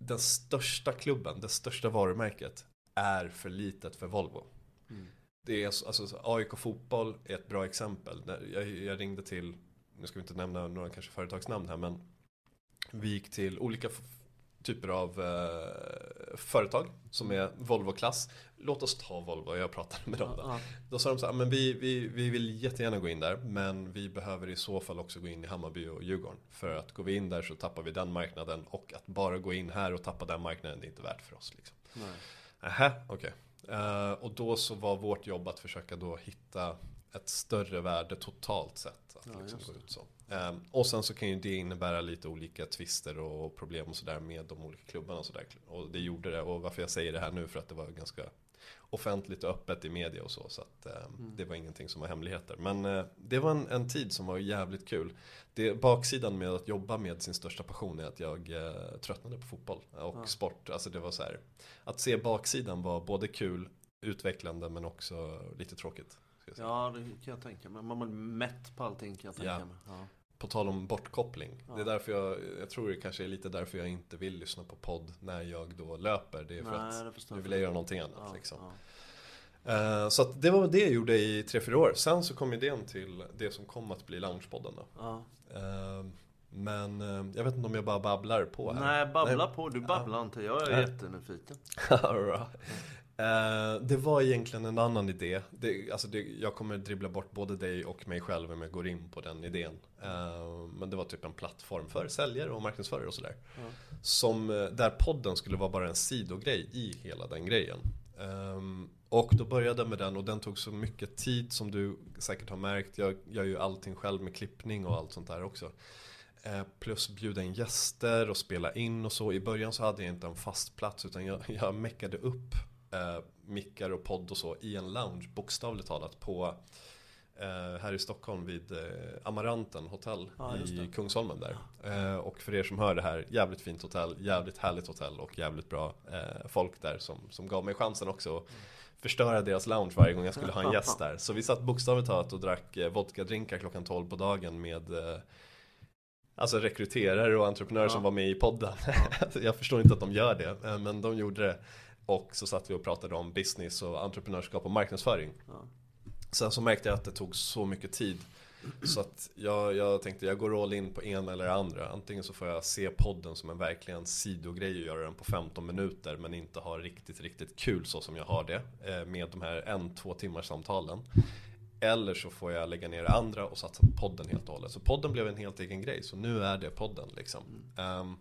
den största klubben, det största varumärket är för litet för Volvo. Mm. Det är så- alltså, AIK fotboll är ett bra exempel. Jag, jag ringde till, nu ska vi inte nämna några kanske företagsnamn här men vi gick till olika typer av eh, företag som är Volvo-klass. Låt oss ta Volvo, jag pratade med dem. Då, då sa de så här, men vi, vi, vi vill jättegärna gå in där, men vi behöver i så fall också gå in i Hammarby och Djurgården. För att går vi in där så tappar vi den marknaden och att bara gå in här och tappa den marknaden, det är inte värt för oss. Liksom. Nej. Aha, okej. Eh, och då så var vårt jobb att försöka då hitta ett större värde totalt sett. Att Ja, liksom gå ut så. Eh, och sen så kan ju det innebära lite olika tvister och problem och sådär med de olika klubbarna och sådär. Och det gjorde det. Och varför jag säger det här nu för att det var ganska offentligt och öppet i media och så. Så att eh, det var ingenting som var hemligheter. Men eh, det var en, en tid som var jävligt kul. Det, baksidan med att jobba med sin största passion är att jag eh, tröttnade på fotboll och Ja. sport. Alltså det var så här. Att se baksidan var både kul, utvecklande men också lite tråkigt. Ja, det kan jag tänka mig. Man blir mätt på allting kan jag tänka Ja. mig. Ja. På tal om bortkoppling. Ja. Det är därför jag, jag tror det kanske är lite därför jag inte vill lyssna på podd när jag då löper. Det är för Nej, att nu vill jag göra någonting annat. Ja, liksom. ja. Eh, Så att det var det jag gjorde i 3-4 år. Sen så kom idén till det som kom att bli Loungepodden då. Ja. Eh, Men eh, jag vet inte om jag bara babblar på här. Nej, babbla på. Du babblar inte. Jag är Nej. jättenyfiken. Eh, det var egentligen en annan idé. Det, alltså det, jag kommer dribbla bort både dig och mig själv om jag går in på den idén. Eh, men det var typ en plattform för säljare och marknadsförare och sådär. Som, eh, där podden skulle vara bara en sidogrej i hela den grejen. Ehm, och då började jag med den och den tog så mycket tid som du säkert har märkt. Jag gör ju allting själv med klippning och allt sånt där också. Plus bjuda in gäster och spela in och så. I början så hade jag inte en fast plats utan jag, jag meckade upp eh, mickar och podd och så i en lounge bokstavligt talat på eh, här i Stockholm vid eh, Amaranten hotell Ja, i. Kungsholmen där. Eh, och för er som hör det här, jävligt fint hotell, jävligt härligt hotell och jävligt bra folk där som, som gav mig chansen också att förstöra deras lounge varje gång jag skulle ha en gäst där. Så vi satt bokstavligt talat och drack vodka-drinkar klockan 12 på dagen med Alltså rekryterare och entreprenörer Ja. som var med i podden. jag förstår inte att de gör det, men de gjorde det. Och så satt vi och pratade om business och entreprenörskap och marknadsföring. Ja. Sen så märkte jag att det tog så mycket tid. Så att jag, jag tänkte jag går all in på en eller andra. Antingen så får jag se podden som en verkligen sidogrej och göra den på 15 minuter. Men inte ha riktigt, riktigt kul så som jag har det. eh, Med de här en, två timmars samtalen. Eller så får jag lägga ner det andra och satsa på podden helt och hållet. Så podden blev en helt egen grej. Så nu är det podden liksom. Ehm,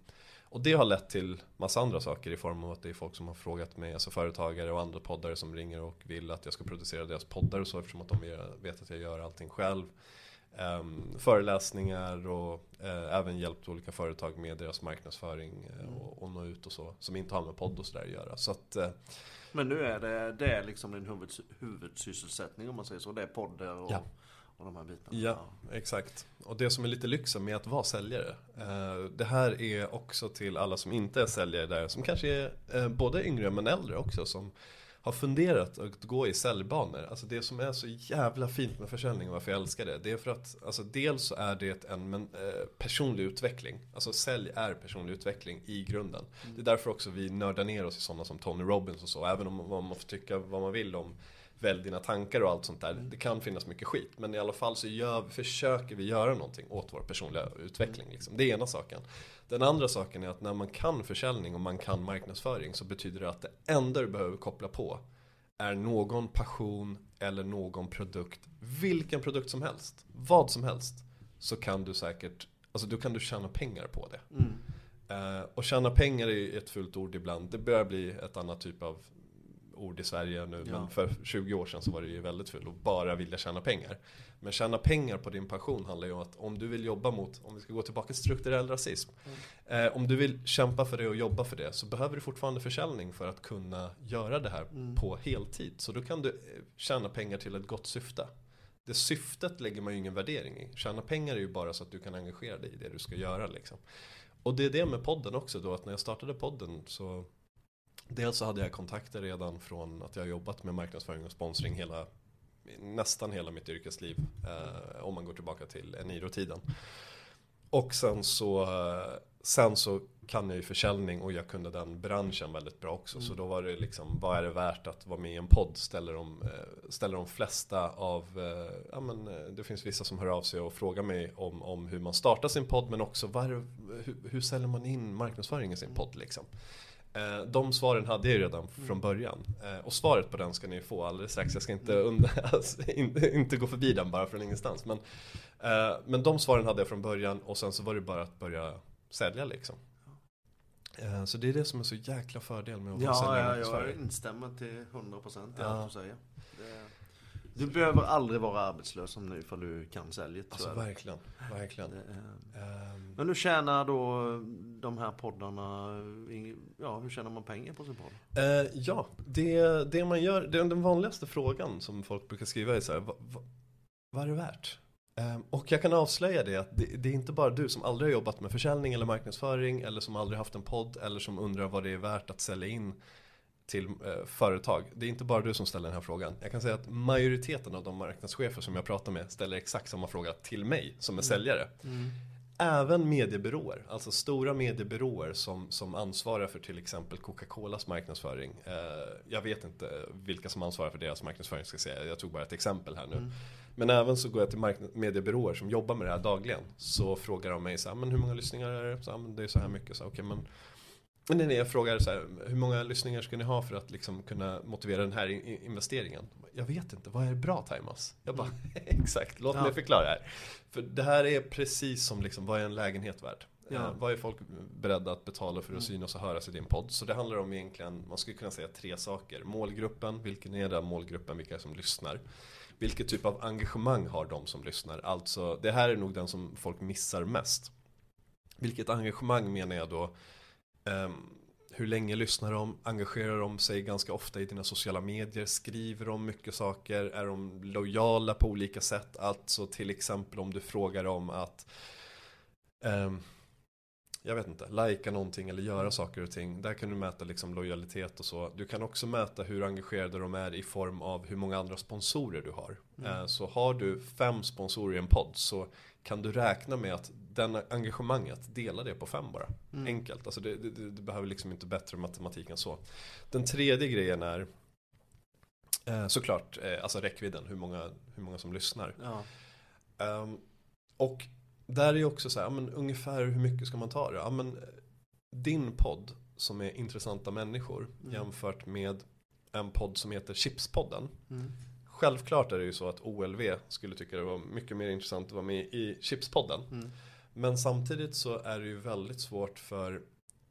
och det har lett till massa andra saker i form av att det är folk som har frågat mig, alltså företagare och andra poddare som ringer och vill att jag ska producera deras poddar och så eftersom att de vet att jag gör allting själv. Ehm, föreläsningar och eh, även hjälpt olika företag med deras marknadsföring eh, och, och nå ut och så. Som inte har med podd och sådär att göra. Så att, eh, Men nu är det, det är liksom din huvuds, huvudsysselsättning om man säger så. Det är poddar och, Ja. Och de här bitarna. Ja, exakt. Och det som är lite lyxen med att vara säljare. Eh, det här är också till alla som inte är säljare där. Som kanske är eh, både yngre men äldre också. Som har funderat att gå i säljbanor. Alltså det som är så jävla fint med försäljning och varför jag älskar det. Det är för att alltså dels så är det en men, eh, personlig utveckling. Alltså sälj är personlig utveckling i grunden. Det är därför också vi nördar ner oss i sådana som Tony Robbins och så. Även om man man får tycka vad man vill om välj dina tankar och allt sånt där. Det kan finnas mycket skit. Men i alla fall så gör, försöker vi göra någonting åt vår personliga utveckling. Liksom. Det är ena saken. Den andra saken är att när man kan försäljning och man kan marknadsföring så betyder det att det enda du behöver koppla på är någon passion eller någon produkt. Vilken produkt som helst. Vad som helst. Så kan du säkert, alltså då kan du tjäna pengar på det. Mm. Eh, och tjäna pengar är ett fult ord ibland. Det börjar bli ett annat typ av ord i Sverige nu. Ja. Men för 20 år sedan så var det ju väldigt fult att bara vilja tjäna pengar. Men tjäna pengar på din passion handlar ju om att om du vill jobba mot, om vi ska gå tillbaka till strukturell rasism. Eh, om du vill kämpa för det och jobba för det så behöver du fortfarande försäljning för att kunna göra det här Mm. på heltid. Så då kan du eh, tjäna pengar till ett gott syfte. Det syftet lägger man ju ingen värdering i. Tjäna pengar är ju bara så att du kan engagera dig i det du ska göra liksom. Och det är det med podden också då att när jag startade podden så Dels så hade jag kontakter redan från att jag har jobbat med marknadsföring och sponsring hela Nästan hela mitt yrkesliv eh, Om man går tillbaka till Eniro-tiden Och sen så eh, Sen så kan jag ju försäljning och jag kunde den branschen väldigt bra också. Så då var det liksom, vad är det värt att vara med i en podd? Ställer de, eh, ställer de flesta av, eh, ja men det finns vissa som hör av sig och frågar mig om, om hur man startar sin podd men också det, hur, hur säljer man in marknadsföring i sin podd liksom. Eh, De svaren hade jag ju redan från början. Eh, Och svaret på den ska ni få alldeles strax. Jag ska inte, und- alltså, inte, inte gå förbi den bara från ingenstans. Men, eh, men de svaren hade jag från början och sen så var det bara att börja sälja liksom. Så det är det som är så jäkla fördel med att vara Ja, säljare i ja, jag instämmer till 100% i Ja. allt du säger. Du behöver aldrig vara arbetslös nu ifall du kan säljet. så Alltså verkligen, verkligen. Är- Ehm, Men hur tjänar då de här poddarna, i- ja hur tjänar man pengar på sin podd? Eh, ja, det, det man gör, det, den vanligaste frågan som folk brukar skriva är så här, vad, vad, vad är det värt? Eh, och jag kan avslöja det att det, det är inte bara du som aldrig har jobbat med försäljning eller marknadsföring eller som aldrig haft en podd eller som undrar vad det är värt att sälja in till eh, företag. Det är inte bara du som ställer den här frågan. Jag kan säga att majoriteten av de marknadschefer som jag pratar med ställer exakt samma fråga till mig som är säljare. Även mediebyråer, alltså stora mediebyråer som, som ansvarar för till exempel Coca-Colas marknadsföring. Eh, jag vet inte vilka som ansvarar för deras marknadsföring ska jag säga, jag tog bara ett exempel här nu. Men även så går jag till mediebyråer som jobbar med det här dagligen. Så frågar de mig så här, men hur många lyssningar är det? Så, här, men det är så här mycket. Så, men men nej, nej, jag frågar så här, hur många lyssningar ska ni ha för att liksom kunna motivera den här investeringen? Jag vet inte, vad är bra Timas? Jag bara, exakt, låt Ja. mig förklara här. För det här är precis som liksom, vad är en lägenhet värd? Ja. Eh, vad är folk beredda att betala för att synas och höras i din podd? Så det handlar om egentligen, man skulle kunna säga tre saker. Målgruppen, vilken är den målgruppen, vilka som lyssnar? Vilket typ av engagemang har de som lyssnar? Alltså, det här är nog den som folk missar mest. Vilket engagemang menar jag då? Ehm, hur länge lyssnar de? Engagerar de sig ganska ofta i dina sociala medier? Skriver de mycket saker? Är de lojala på olika sätt? Alltså till exempel om du frågar dem att ehm, jag vet inte, lajka någonting eller göra saker och ting. Där kan du mäta liksom lojalitet och så. Du kan också mäta hur engagerade de är i form av hur många andra sponsorer du har. Eh, Så har du fem sponsorer i en podd så kan du räkna med att den engagemanget, dela det på fem bara. Enkelt, alltså det, det, det behöver liksom inte bättre matematik än så. Den tredje grejen är eh, såklart eh, alltså räckvidden, hur många, hur många som lyssnar. Ja. Ehm, och där är ju också så här, ja, men ungefär hur mycket ska man ta det? Ja, men, eh, din podd som är intressanta människor jämfört med en podd som heter Chipspodden. Mm. Självklart är det ju så att OLV skulle tycka det var mycket mer intressant att vara med i Chipspodden. Mm. Men samtidigt så är det ju väldigt svårt för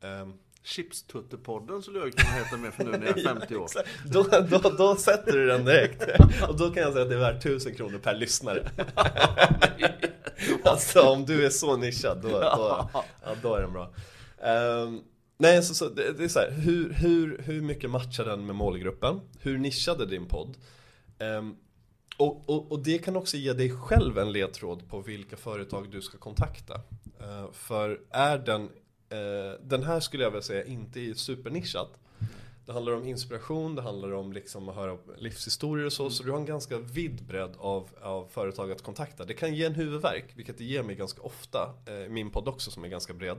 ehm, Chipstuttepodden skulle jag kunna heta med för nu när jag är 50 år. Exakt. Då, då, då sätter du den direkt. Och då kan jag säga att det är värt 1000 kronor per lyssnare. Alltså om du är så nischad, då, då, ja, då är den bra. Ehm, nej, så, så det, det är så här, hur, hur, hur mycket matchar den med målgruppen? Hur nischad är din podd? Ehm, och, och, och det kan också ge dig själv en ledtråd på vilka företag du ska kontakta. Uh, för är den, uh, den här skulle jag vilja säga inte är supernischad. Det handlar om inspiration, det handlar om liksom att höra livshistorier och så. Så du har en ganska vid bredd av, av företag att kontakta. Det kan ge en huvudvärk, vilket det ger mig ganska ofta. eh, I min podd också som är ganska bred.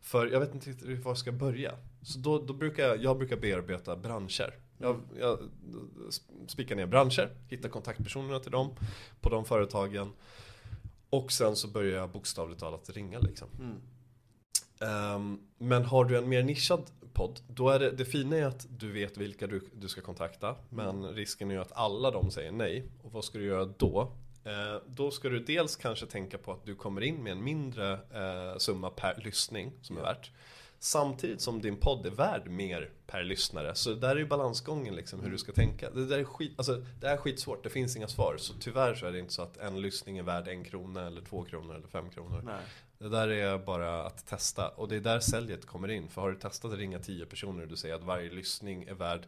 För jag vet inte riktigt var jag ska börja. Så då, då brukar jag, jag brukar bearbeta branscher. Jag, jag spikar ner branscher, hittar kontaktpersonerna till dem på de företagen. Och sen så börjar jag bokstavligt talat ringa liksom. Mm. Ehm, men har du en mer nischad podd, då är det, det fina är att du vet vilka du, du ska kontakta. Men risken är ju att alla de säger nej. Och vad ska du göra då? Eh, då ska du dels kanske tänka på att du kommer in med en mindre eh, summa per lyssning som är värt. Samtidigt som din podd är värd mer per lyssnare. Så där är ju balansgången liksom hur du ska tänka. Det där är skit, alltså, det är skitsvårt, det finns inga svar. Så tyvärr så är det inte så att en lyssning är värd en krona eller två kronor eller fem kronor. Nej. Det där är bara att testa och det är där säljet kommer in. För har du testat att ringa 10 personer och du säger att varje lyssning är värd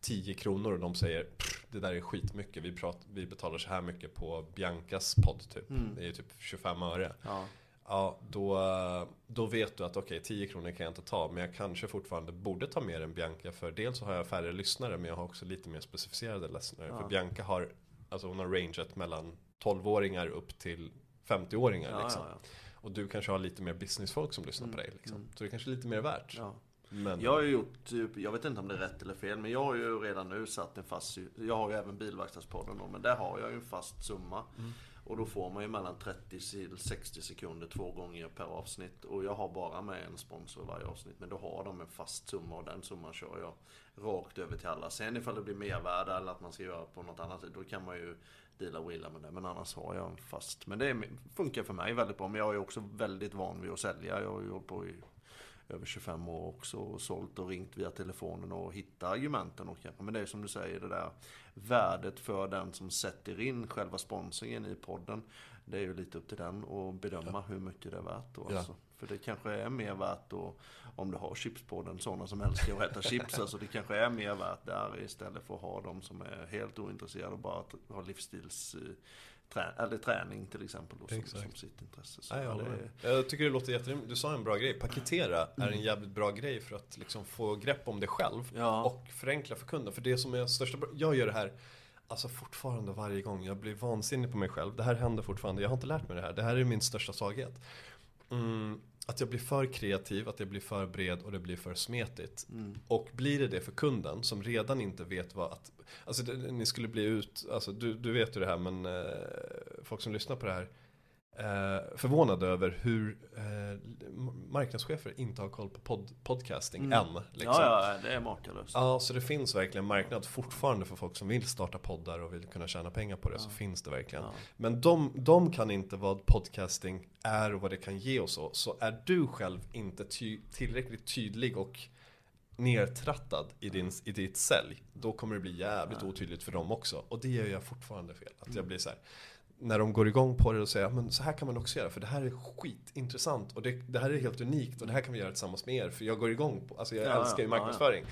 10 kronor och de säger "Pff, det där är skitmycket, vi, prat, vi betalar så här mycket på Biancas podd typ. Det är typ 25 öre. Ja. Ja, då, då vet du att okej, 10 kronor kan jag inte ta, men jag kanske fortfarande borde ta mer än Bianca. För dels så har jag färre lyssnare, men jag har också lite mer specificerade lyssnare. Ja. För Bianca har, alltså hon har rangeat mellan 12-åringar upp till 50-åringar Ja, liksom. ja. Och du kanske har lite mer businessfolk som lyssnar på dig. Liksom. Så det kanske är lite mer värt. Men, Jag har ju gjort, typ, jag vet inte om det är rätt eller fel, men jag har ju redan nu satt en fast, jag har ju även Bilverkstadspodden då, men där har jag ju en fast summa. Och då får man ju mellan 30 till 60 sekunder två gånger per avsnitt. Och jag har bara med en sponsor i varje avsnitt, men då har de en fast summa och den summan kör jag rakt över till alla. Sen ifall det blir mervärde eller att man ska göra på något annat sätt, då kan man ju deala och wheela med det. Men annars har jag en fast. Men det funkar för mig väldigt bra. Men jag är också väldigt van vid att sälja. Jag har ju hållit på i över 25 år också och sålt och ringt via telefonen och hittat argumenten och. Men det är som du säger det där värdet för den som sätter in själva sponsringen i podden. Det är ju lite upp till den att bedöma hur mycket det är värt då Ja. alltså. För det kanske är mer värt då om du har chipspodden, sådana som älskar att äta chips. Alltså det kanske är mer värt där istället för att ha de som är helt ointresserade och bara att ha livsstils trä, eller träning till exempel då, som, Exakt. som sitt intresse. Så, Nej, jag, det jag tycker det låter jätterimligt. Du sa en bra grej. Paketera är en jävligt bra grej för att liksom få grepp om det själv. Ja. Och förenkla för kunden. För det som är största Jag gör det här Alltså fortfarande varje gång. Jag blir vansinnig på mig själv. Det här händer fortfarande. Jag har inte lärt mig det här. Det här är min största svaghet. Mm, att jag blir för kreativ, att jag blir för bred och det blir för smetigt. mm. Och blir det det för kunden som redan inte vet vad att... Alltså det, ni skulle bli ut... Alltså du, du vet ju det här men eh, folk som lyssnar på det här eh, förvånade över hur eh, marknadschefer inte har koll på pod, podcasting Mm. än. Liksom. Ja, ja, det är makalöst. Ja, så det finns verkligen marknad fortfarande för folk som vill starta poddar och vill kunna tjäna pengar på det. Så finns det verkligen. Ja. Men de, de kan inte vad podcasting är och vad det kan ge och så. Så är du själv inte ty, tillräckligt tydlig och nertrattad i, din, i ditt sälj. Då kommer det bli jävligt otydligt för dem också. Och det gör jag fortfarande fel. Att jag blir så här. När de går igång på det och säger men så här kan man också göra för det här är skitintressant och det, det här är helt unikt och det här kan vi göra tillsammans med er för jag går igång på, alltså jag Ja, älskar ju ja, ja. marknadsföring.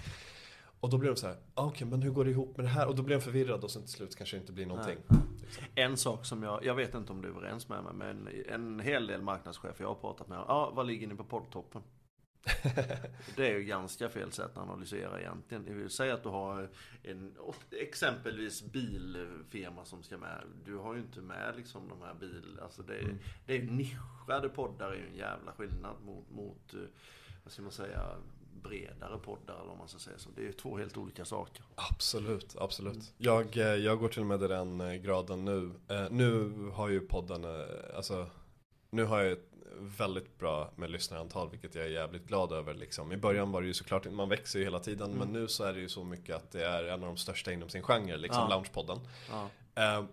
Och då blir de så här, ah, okej men hur går det ihop med det här? Och då blir de förvirrade och sen till slut kanske det inte blir någonting. En sak som jag, jag vet inte om du är överens med mig, men en hel del marknadschefer jag har pratat med, ja, vad ligger ni på poddtoppen? Det är ju ganska fel sätt att analysera egentligen. Det vill säga att du har en, exempelvis bilfirma som ska med. Du har ju inte med liksom de här bil, alltså det är, det är nischade poddar är ju en jävla skillnad mot, mot, eh, vad ska man säga, bredare poddar eller vad man ska säga. Så det är ju två helt olika saker. Absolut, absolut. Jag, eh, jag går till och med i den eh, graden nu. Nu har ju podden, alltså nu har jag ett väldigt bra med lyssnarantal vilket jag är jävligt glad över liksom. I början var det ju såklart, man växer ju hela tiden men nu så är det ju så mycket att det är en av de största inom sin genre, liksom Ja. Loungepodden. Ja. Eh,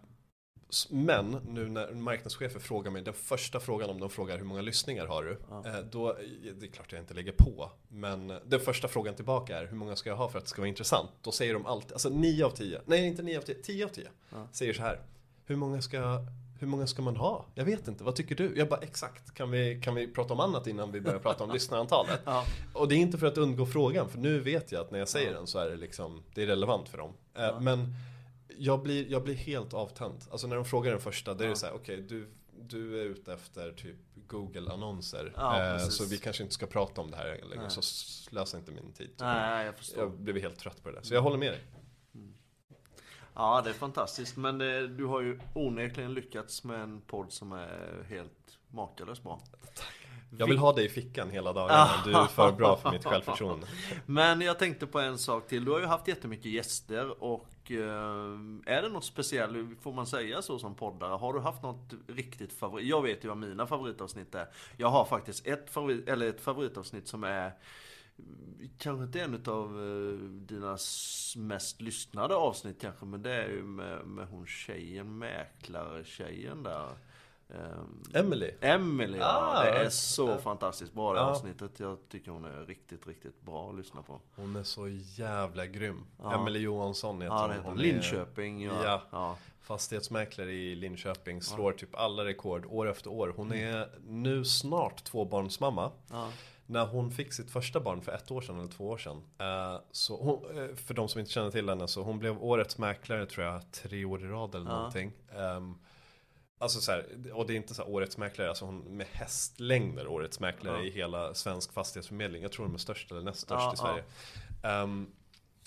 Men nu när marknadschefer frågar mig, den första frågan om de frågar hur många lyssningar har du? Eh, Då, det är klart jag inte lägger på. Men den första frågan tillbaka är hur många ska jag ha för att det ska vara intressant? Då säger de alltid, alltså 9 av 10, nej inte 9 av 10, 10 av 10 säger så här. Hur många ska hur många ska man ha? Jag vet inte, vad tycker du? Jag bara exakt, kan vi, kan vi prata om annat innan vi börjar prata om lyssnarantalet? Ja. Och det är inte för att undgå frågan, för nu vet jag att när jag säger den så är det liksom, det är relevant för dem. Eh, Men jag blir, jag blir helt avtänd. Alltså när de frågar den första, då är det så här, okej du, du är ute efter typ Google-annonser. Ja, eh, så vi kanske inte ska prata om det här längre, Nej. så slösa inte min tid. Nej, jag förstår. Jag blev helt trött på det där. Så jag håller med dig. Ja, det är fantastiskt. Men det, du har ju onekligen lyckats med en podd som är helt makalöst bra. Jag vill ha dig i fickan hela dagarna. Du är för bra för mitt självförtroende. Men jag tänkte på en sak till. Du har ju haft jättemycket gäster och eh, är det något speciellt, får man säga så som poddare? Har du haft något riktigt favorit? Jag vet ju vad mina favoritavsnitt är. Jag har faktiskt ett, favorit, eller ett favoritavsnitt som är Kanske inte en av dina s- mest lyssnade avsnitt kanske, men det är ju med, med hon tjejen, mäklartjejen där. Ehm, Emily. Emily, ja. Ah, det är ja. så fantastiskt bra det Ja. avsnittet. Jag tycker hon är riktigt, riktigt bra att lyssna på. Hon är så jävla grym. Ja. Emily Johansson heter Ja, hon. hon. hon. är Linköping, ja. Ja. ja. Fastighetsmäklare i Linköping. Slår typ alla rekord år efter år. Hon är nu snart tvåbarnsmamma. Ja. När hon fick sitt första barn för ett år sedan eller två år sedan. eh, så hon, eh, för de som inte känner till henne, så hon blev årets mäklare tror jag tre år i rad eller Ja. någonting. Ehm, Alltså så här, och det är inte så här årets mäklare, alltså hon med hästlängder årets mäklare Ja. i hela svensk fastighetsförmedling. Jag tror de är störst eller näst störst Ja, i Sverige. Ehm,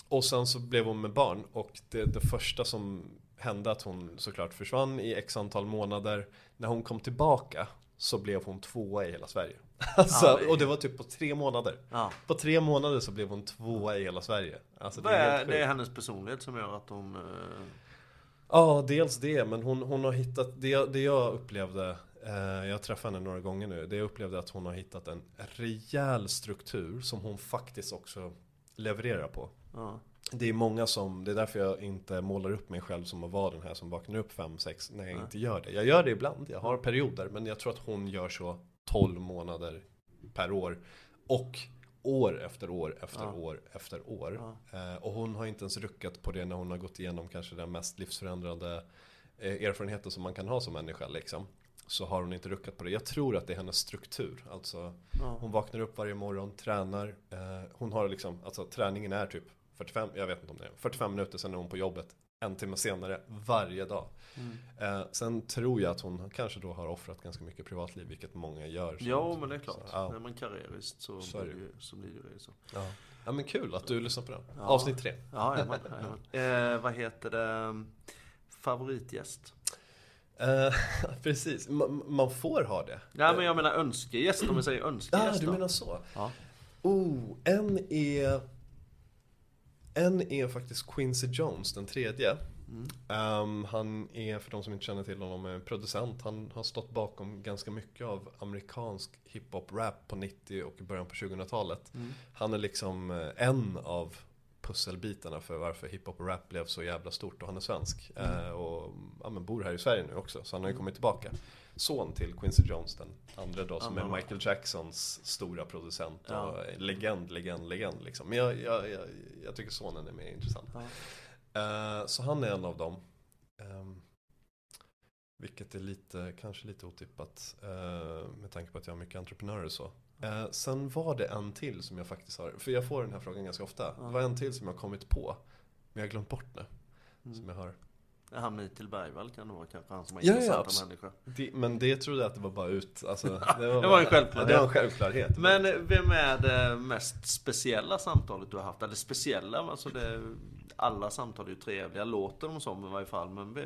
och sen så blev hon med barn och det, det första som hände att hon såklart försvann i x antal månader. När hon kom tillbaka så blev hon tvåa i hela Sverige. Alltså, Ja, det är- Och det var typ på tre månader. Ja. På tre månader så blev hon tvåa i hela Sverige. Alltså, det Vad är det är hennes personlighet som gör att hon... eh, Ja, dels det, men hon, hon har hittat, det, det jag upplevde, eh, jag träffade henne några gånger nu, det jag upplevde att hon har hittat en rejäl struktur som hon faktiskt också levererar på. ja. Det är många som, det är därför jag inte målar upp mig själv som att vara den här som vaknar upp 5-6 när jag inte gör det. Jag gör det ibland, jag har perioder, men jag tror att hon gör så 12 månader per år. Och år efter år efter Ja. år efter år. Eh, och hon har inte ens ruckat på det när hon har gått igenom kanske den mest livsförändrande eh, erfarenheten som man kan ha som människa liksom. Så har hon inte ruckat på det. Jag tror att det är hennes struktur. Alltså, Ja. hon vaknar upp varje morgon, tränar. Eh, hon har liksom, alltså träningen är typ 45, jag vet inte om det är 45 minuter sen är hon på jobbet. En timme senare, varje dag. Mm. Eh, sen tror jag att hon kanske då har offrat ganska mycket privatliv, vilket många gör. Ja, men det är klart. Så, ja. Är man karriärist så, Så är blir det ju, så blir det ju så. Ja. ja men kul att du lyssnar på den. Ja. Avsnitt tre. Ja, jajamän, jajamän. eh, Vad heter det? Favoritgäst? Eh, precis, man, man får ha det. Ja, men jag menar önskegäst, om vi säger Ja, önskegäst du då. menar så. Ja. Oh, en är... En är faktiskt Quincy Jones, den tredje. Mm. Ehm, han är, för de som inte känner till honom, en producent. Han har stått bakom ganska mycket av amerikansk hiphop-rap på 90 och i början på 2000-talet. Mm. Han är liksom eh, en av pusselbitarna för varför hiphop och rap blev så jävla stort och han är svensk. Mm. Eh, och ja, bor här i Sverige nu också, så han har ju kommit tillbaka. Son till Quincy Jones, den andra då, som är. Michael Jacksons stora producent och Ja. legend, legend, legend liksom. Men jag, jag, jag, jag tycker sonen är mer intressant. Ja. Eh, så han är en av dem. Ehm, vilket är lite, kanske lite otippat eh, med tanke på att jag har mycket entreprenörer och så. Eh, sen var det en till som jag faktiskt har, för jag får den här frågan ganska ofta. Det var en till som jag kommit på, men jag har glömt bort nu. Mm. Som jag har. Han Mikael Bergvall kan det vara kanske han som är Ja, ja, intressanta abs- människa. Det, men det trodde jag att det var bara ut, alltså, det var, Det var en självklarhet. Det var en självklarhet. Men eh, vem är det mest speciella samtalet du har haft? Eller speciella, alltså det, alla samtal är ju trevliga, låter de som i varje fall. Men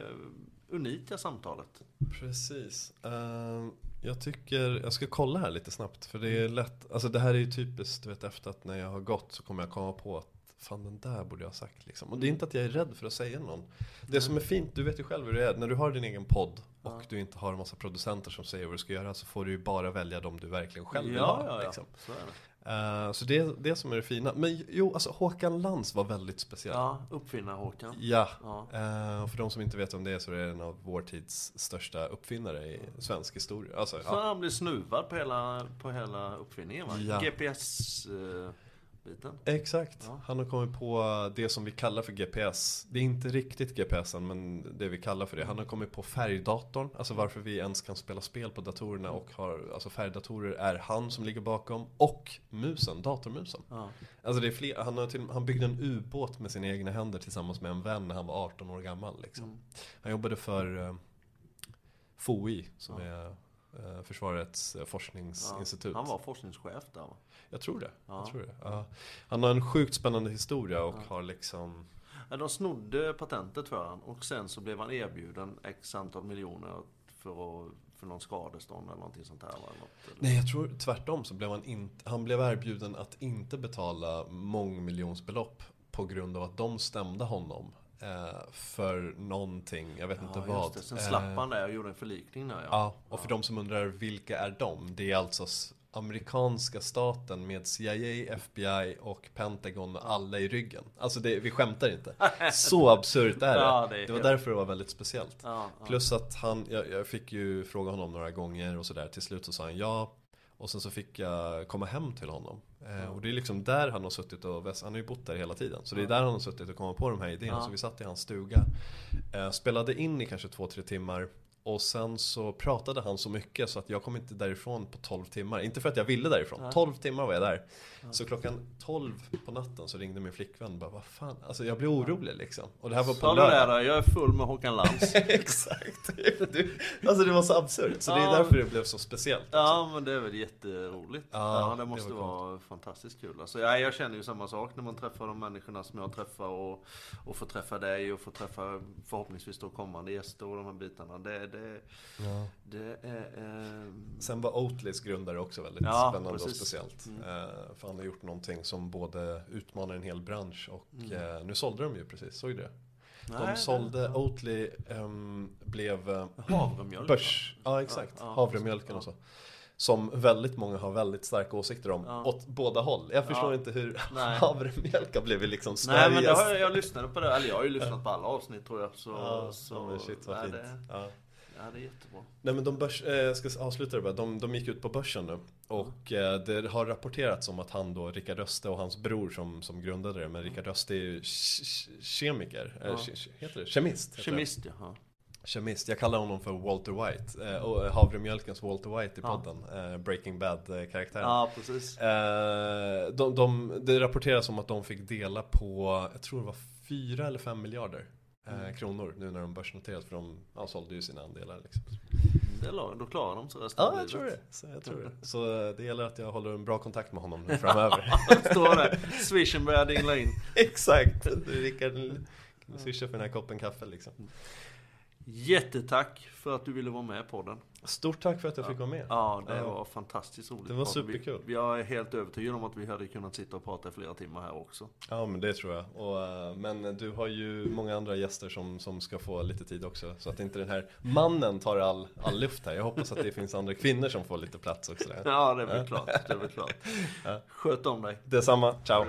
unika samtalet. Precis. Ehm, jag tycker, jag ska kolla här lite snabbt. För det är lätt, alltså det här är ju typiskt, du vet efter att när jag har gått så kommer jag komma på att Fan den där borde jag ha sagt liksom. Och det är inte att jag är rädd för att säga någon. Det som är fint, du vet ju själv hur det är. När du har din egen podd och du inte har en massa producenter som säger vad du ska göra så får du ju bara välja de du verkligen själv vill ha. ja, ja, ja. Liksom. Så det. Eh, så det är det som är det fina. Men jo, alltså Håkan Lans var väldigt speciell. Ja, uppfinnar-Håkan. Ja, Ja. Eh, och för de som inte vet om det är så är det en av vår tids största uppfinnare i svensk historia. Alltså, Så ja. han blir snuvad på hela, på hela uppfinningen va? Ja. GPS-biten. Exakt. Ja. Han har kommit på det som vi kallar för GPS. Det är inte riktigt GPSen men det vi kallar för det. Han har kommit på färgdatorn. Alltså varför vi ens kan spela spel på datorerna och har, alltså färgdatorer är han som ligger bakom. Och musen, datormusen. Ja. Alltså det är fler, han, har till, han byggde en ubåt med sina egna händer tillsammans med en vän när han var 18 år gammal. Liksom. Mm. Han jobbade för eh, FOI som Ja. är eh, Försvarets eh, forskningsinstitut. Han var forskningschef där va? Jag tror det. Ja. Jag tror det. Ja. Han har en sjukt spännande historia och Ja. har liksom Ja, de snodde patentet för han och sen så blev han erbjuden x antal miljoner för, att, för någon skadestånd eller någonting sånt här. va? Något, eller- Nej jag tror tvärtom så blev han inte Han blev erbjuden att inte betala mångmiljonsbelopp På grund av att de stämde honom eh, För någonting, jag vet inte Ja, vad just det. Sen Eh, slapp han det och gjorde en förlikning där ja. Ja, och för de som undrar vilka är de? Det är alltså amerikanska staten med CIA, FBI och Pentagon och alla i ryggen. Alltså det, vi skämtar inte. Så absurt är det. Ja, det är det var därför det var väldigt speciellt. Ja, ja. Plus att han, jag, jag fick ju fråga honom några gånger och sådär. Till slut så sa han ja. Och sen så fick jag komma hem till honom. Eh, och det är liksom där han har suttit och han har ju bott där hela tiden. Så det är där han har suttit och kommit på de här idéerna. Så vi satt i hans stuga. Eh, spelade in i kanske två, tre timmar. Och sen så pratade han så mycket så att jag kom inte därifrån på 12 timmar. Inte för att jag ville därifrån. Ja. 12 timmar var jag där. Så klockan 12 på natten så ringde min flickvän och bara vad fan. Alltså jag blev orolig liksom. Och det här var på du lördag. det där, jag är full med Håkan Lans. Exakt. Du, alltså det var så absurt. Så det är därför det blev så speciellt. också. Ja men det är väl jätteroligt. Ja, det det måste var vara fantastiskt kul. Alltså, ja, jag känner ju samma sak när man träffar de människorna som jag träffar och, och får träffa dig och får träffa förhoppningsvis då kommande gäster och de här bitarna. Det, det, det, Ja. det är... Eh, Sen var Oatlys grundare också väldigt Ja, spännande och precis. speciellt. Mm. Eh, för han har gjort någonting som både utmanar en hel bransch och Mm. eh, nu sålde de ju precis, såg du det? nej, De sålde, det- Oatly ehm, blev eh, Havremjölk. börs, ja exakt, Ja, ja, havremjölken ja. och så. Som väldigt många har väldigt starka åsikter om, Ja. åt båda håll. Jag förstår Ja. inte hur havremjölk har blivit liksom Nej men det Sveriges... har jag, jag lyssnade på det, eller jag har ju lyssnat på alla avsnitt tror jag. Så, Ja, så, men shit vad nej, fint. Det, Ja. ja, det är jättebra. Nej men de börs, eh, jag ska avsluta det bara, de, de gick ut på börsen nu Och eh, det har rapporterats om att han då, Rickard Öste och hans bror som, som grundade det Men Rickard Öste är ju ke- ke- kemiker, eh, Ja. ke- heter det? Kemist? heter det. Kemist ja. ja. Kemist, jag kallar honom för Walter White eh, Och havremjölkens Walter White i Ja. podden eh, Breaking Bad eh, Ja precis. Eh, de, de, det rapporteras om att de fick dela på, jag tror det var fyra eller fem miljarder eh, Mm. kronor nu när de börsnoterades för de ja, sålde ju sina andelar liksom. Det då klarar de sig resten av Ja, jag livet. tror det. Så, jag tror det. så eh, det gäller att jag håller en bra kontakt med honom nu framöver. Står det. Swishen börjar dingla in. Exakt! Du, Rickard, kan du swisha för den här koppen kaffe liksom? Jättetack för att du ville vara med på den. Stort tack för att jag fick vara med. Ja, det Ja. var fantastiskt roligt. Det var superkul. Vi, jag är helt övertygad om att vi hade kunnat sitta och prata i flera timmar här också. Ja men det tror jag. Och, eh, men du har ju många andra gäster som, som ska få lite tid också. Så att inte den här mannen tar all, all luft här. Jag hoppas att det finns andra kvinnor som får lite plats också. Där. Ja, det är väl klart. Det är väl klart. Sköt om dig. Detsamma, ciao!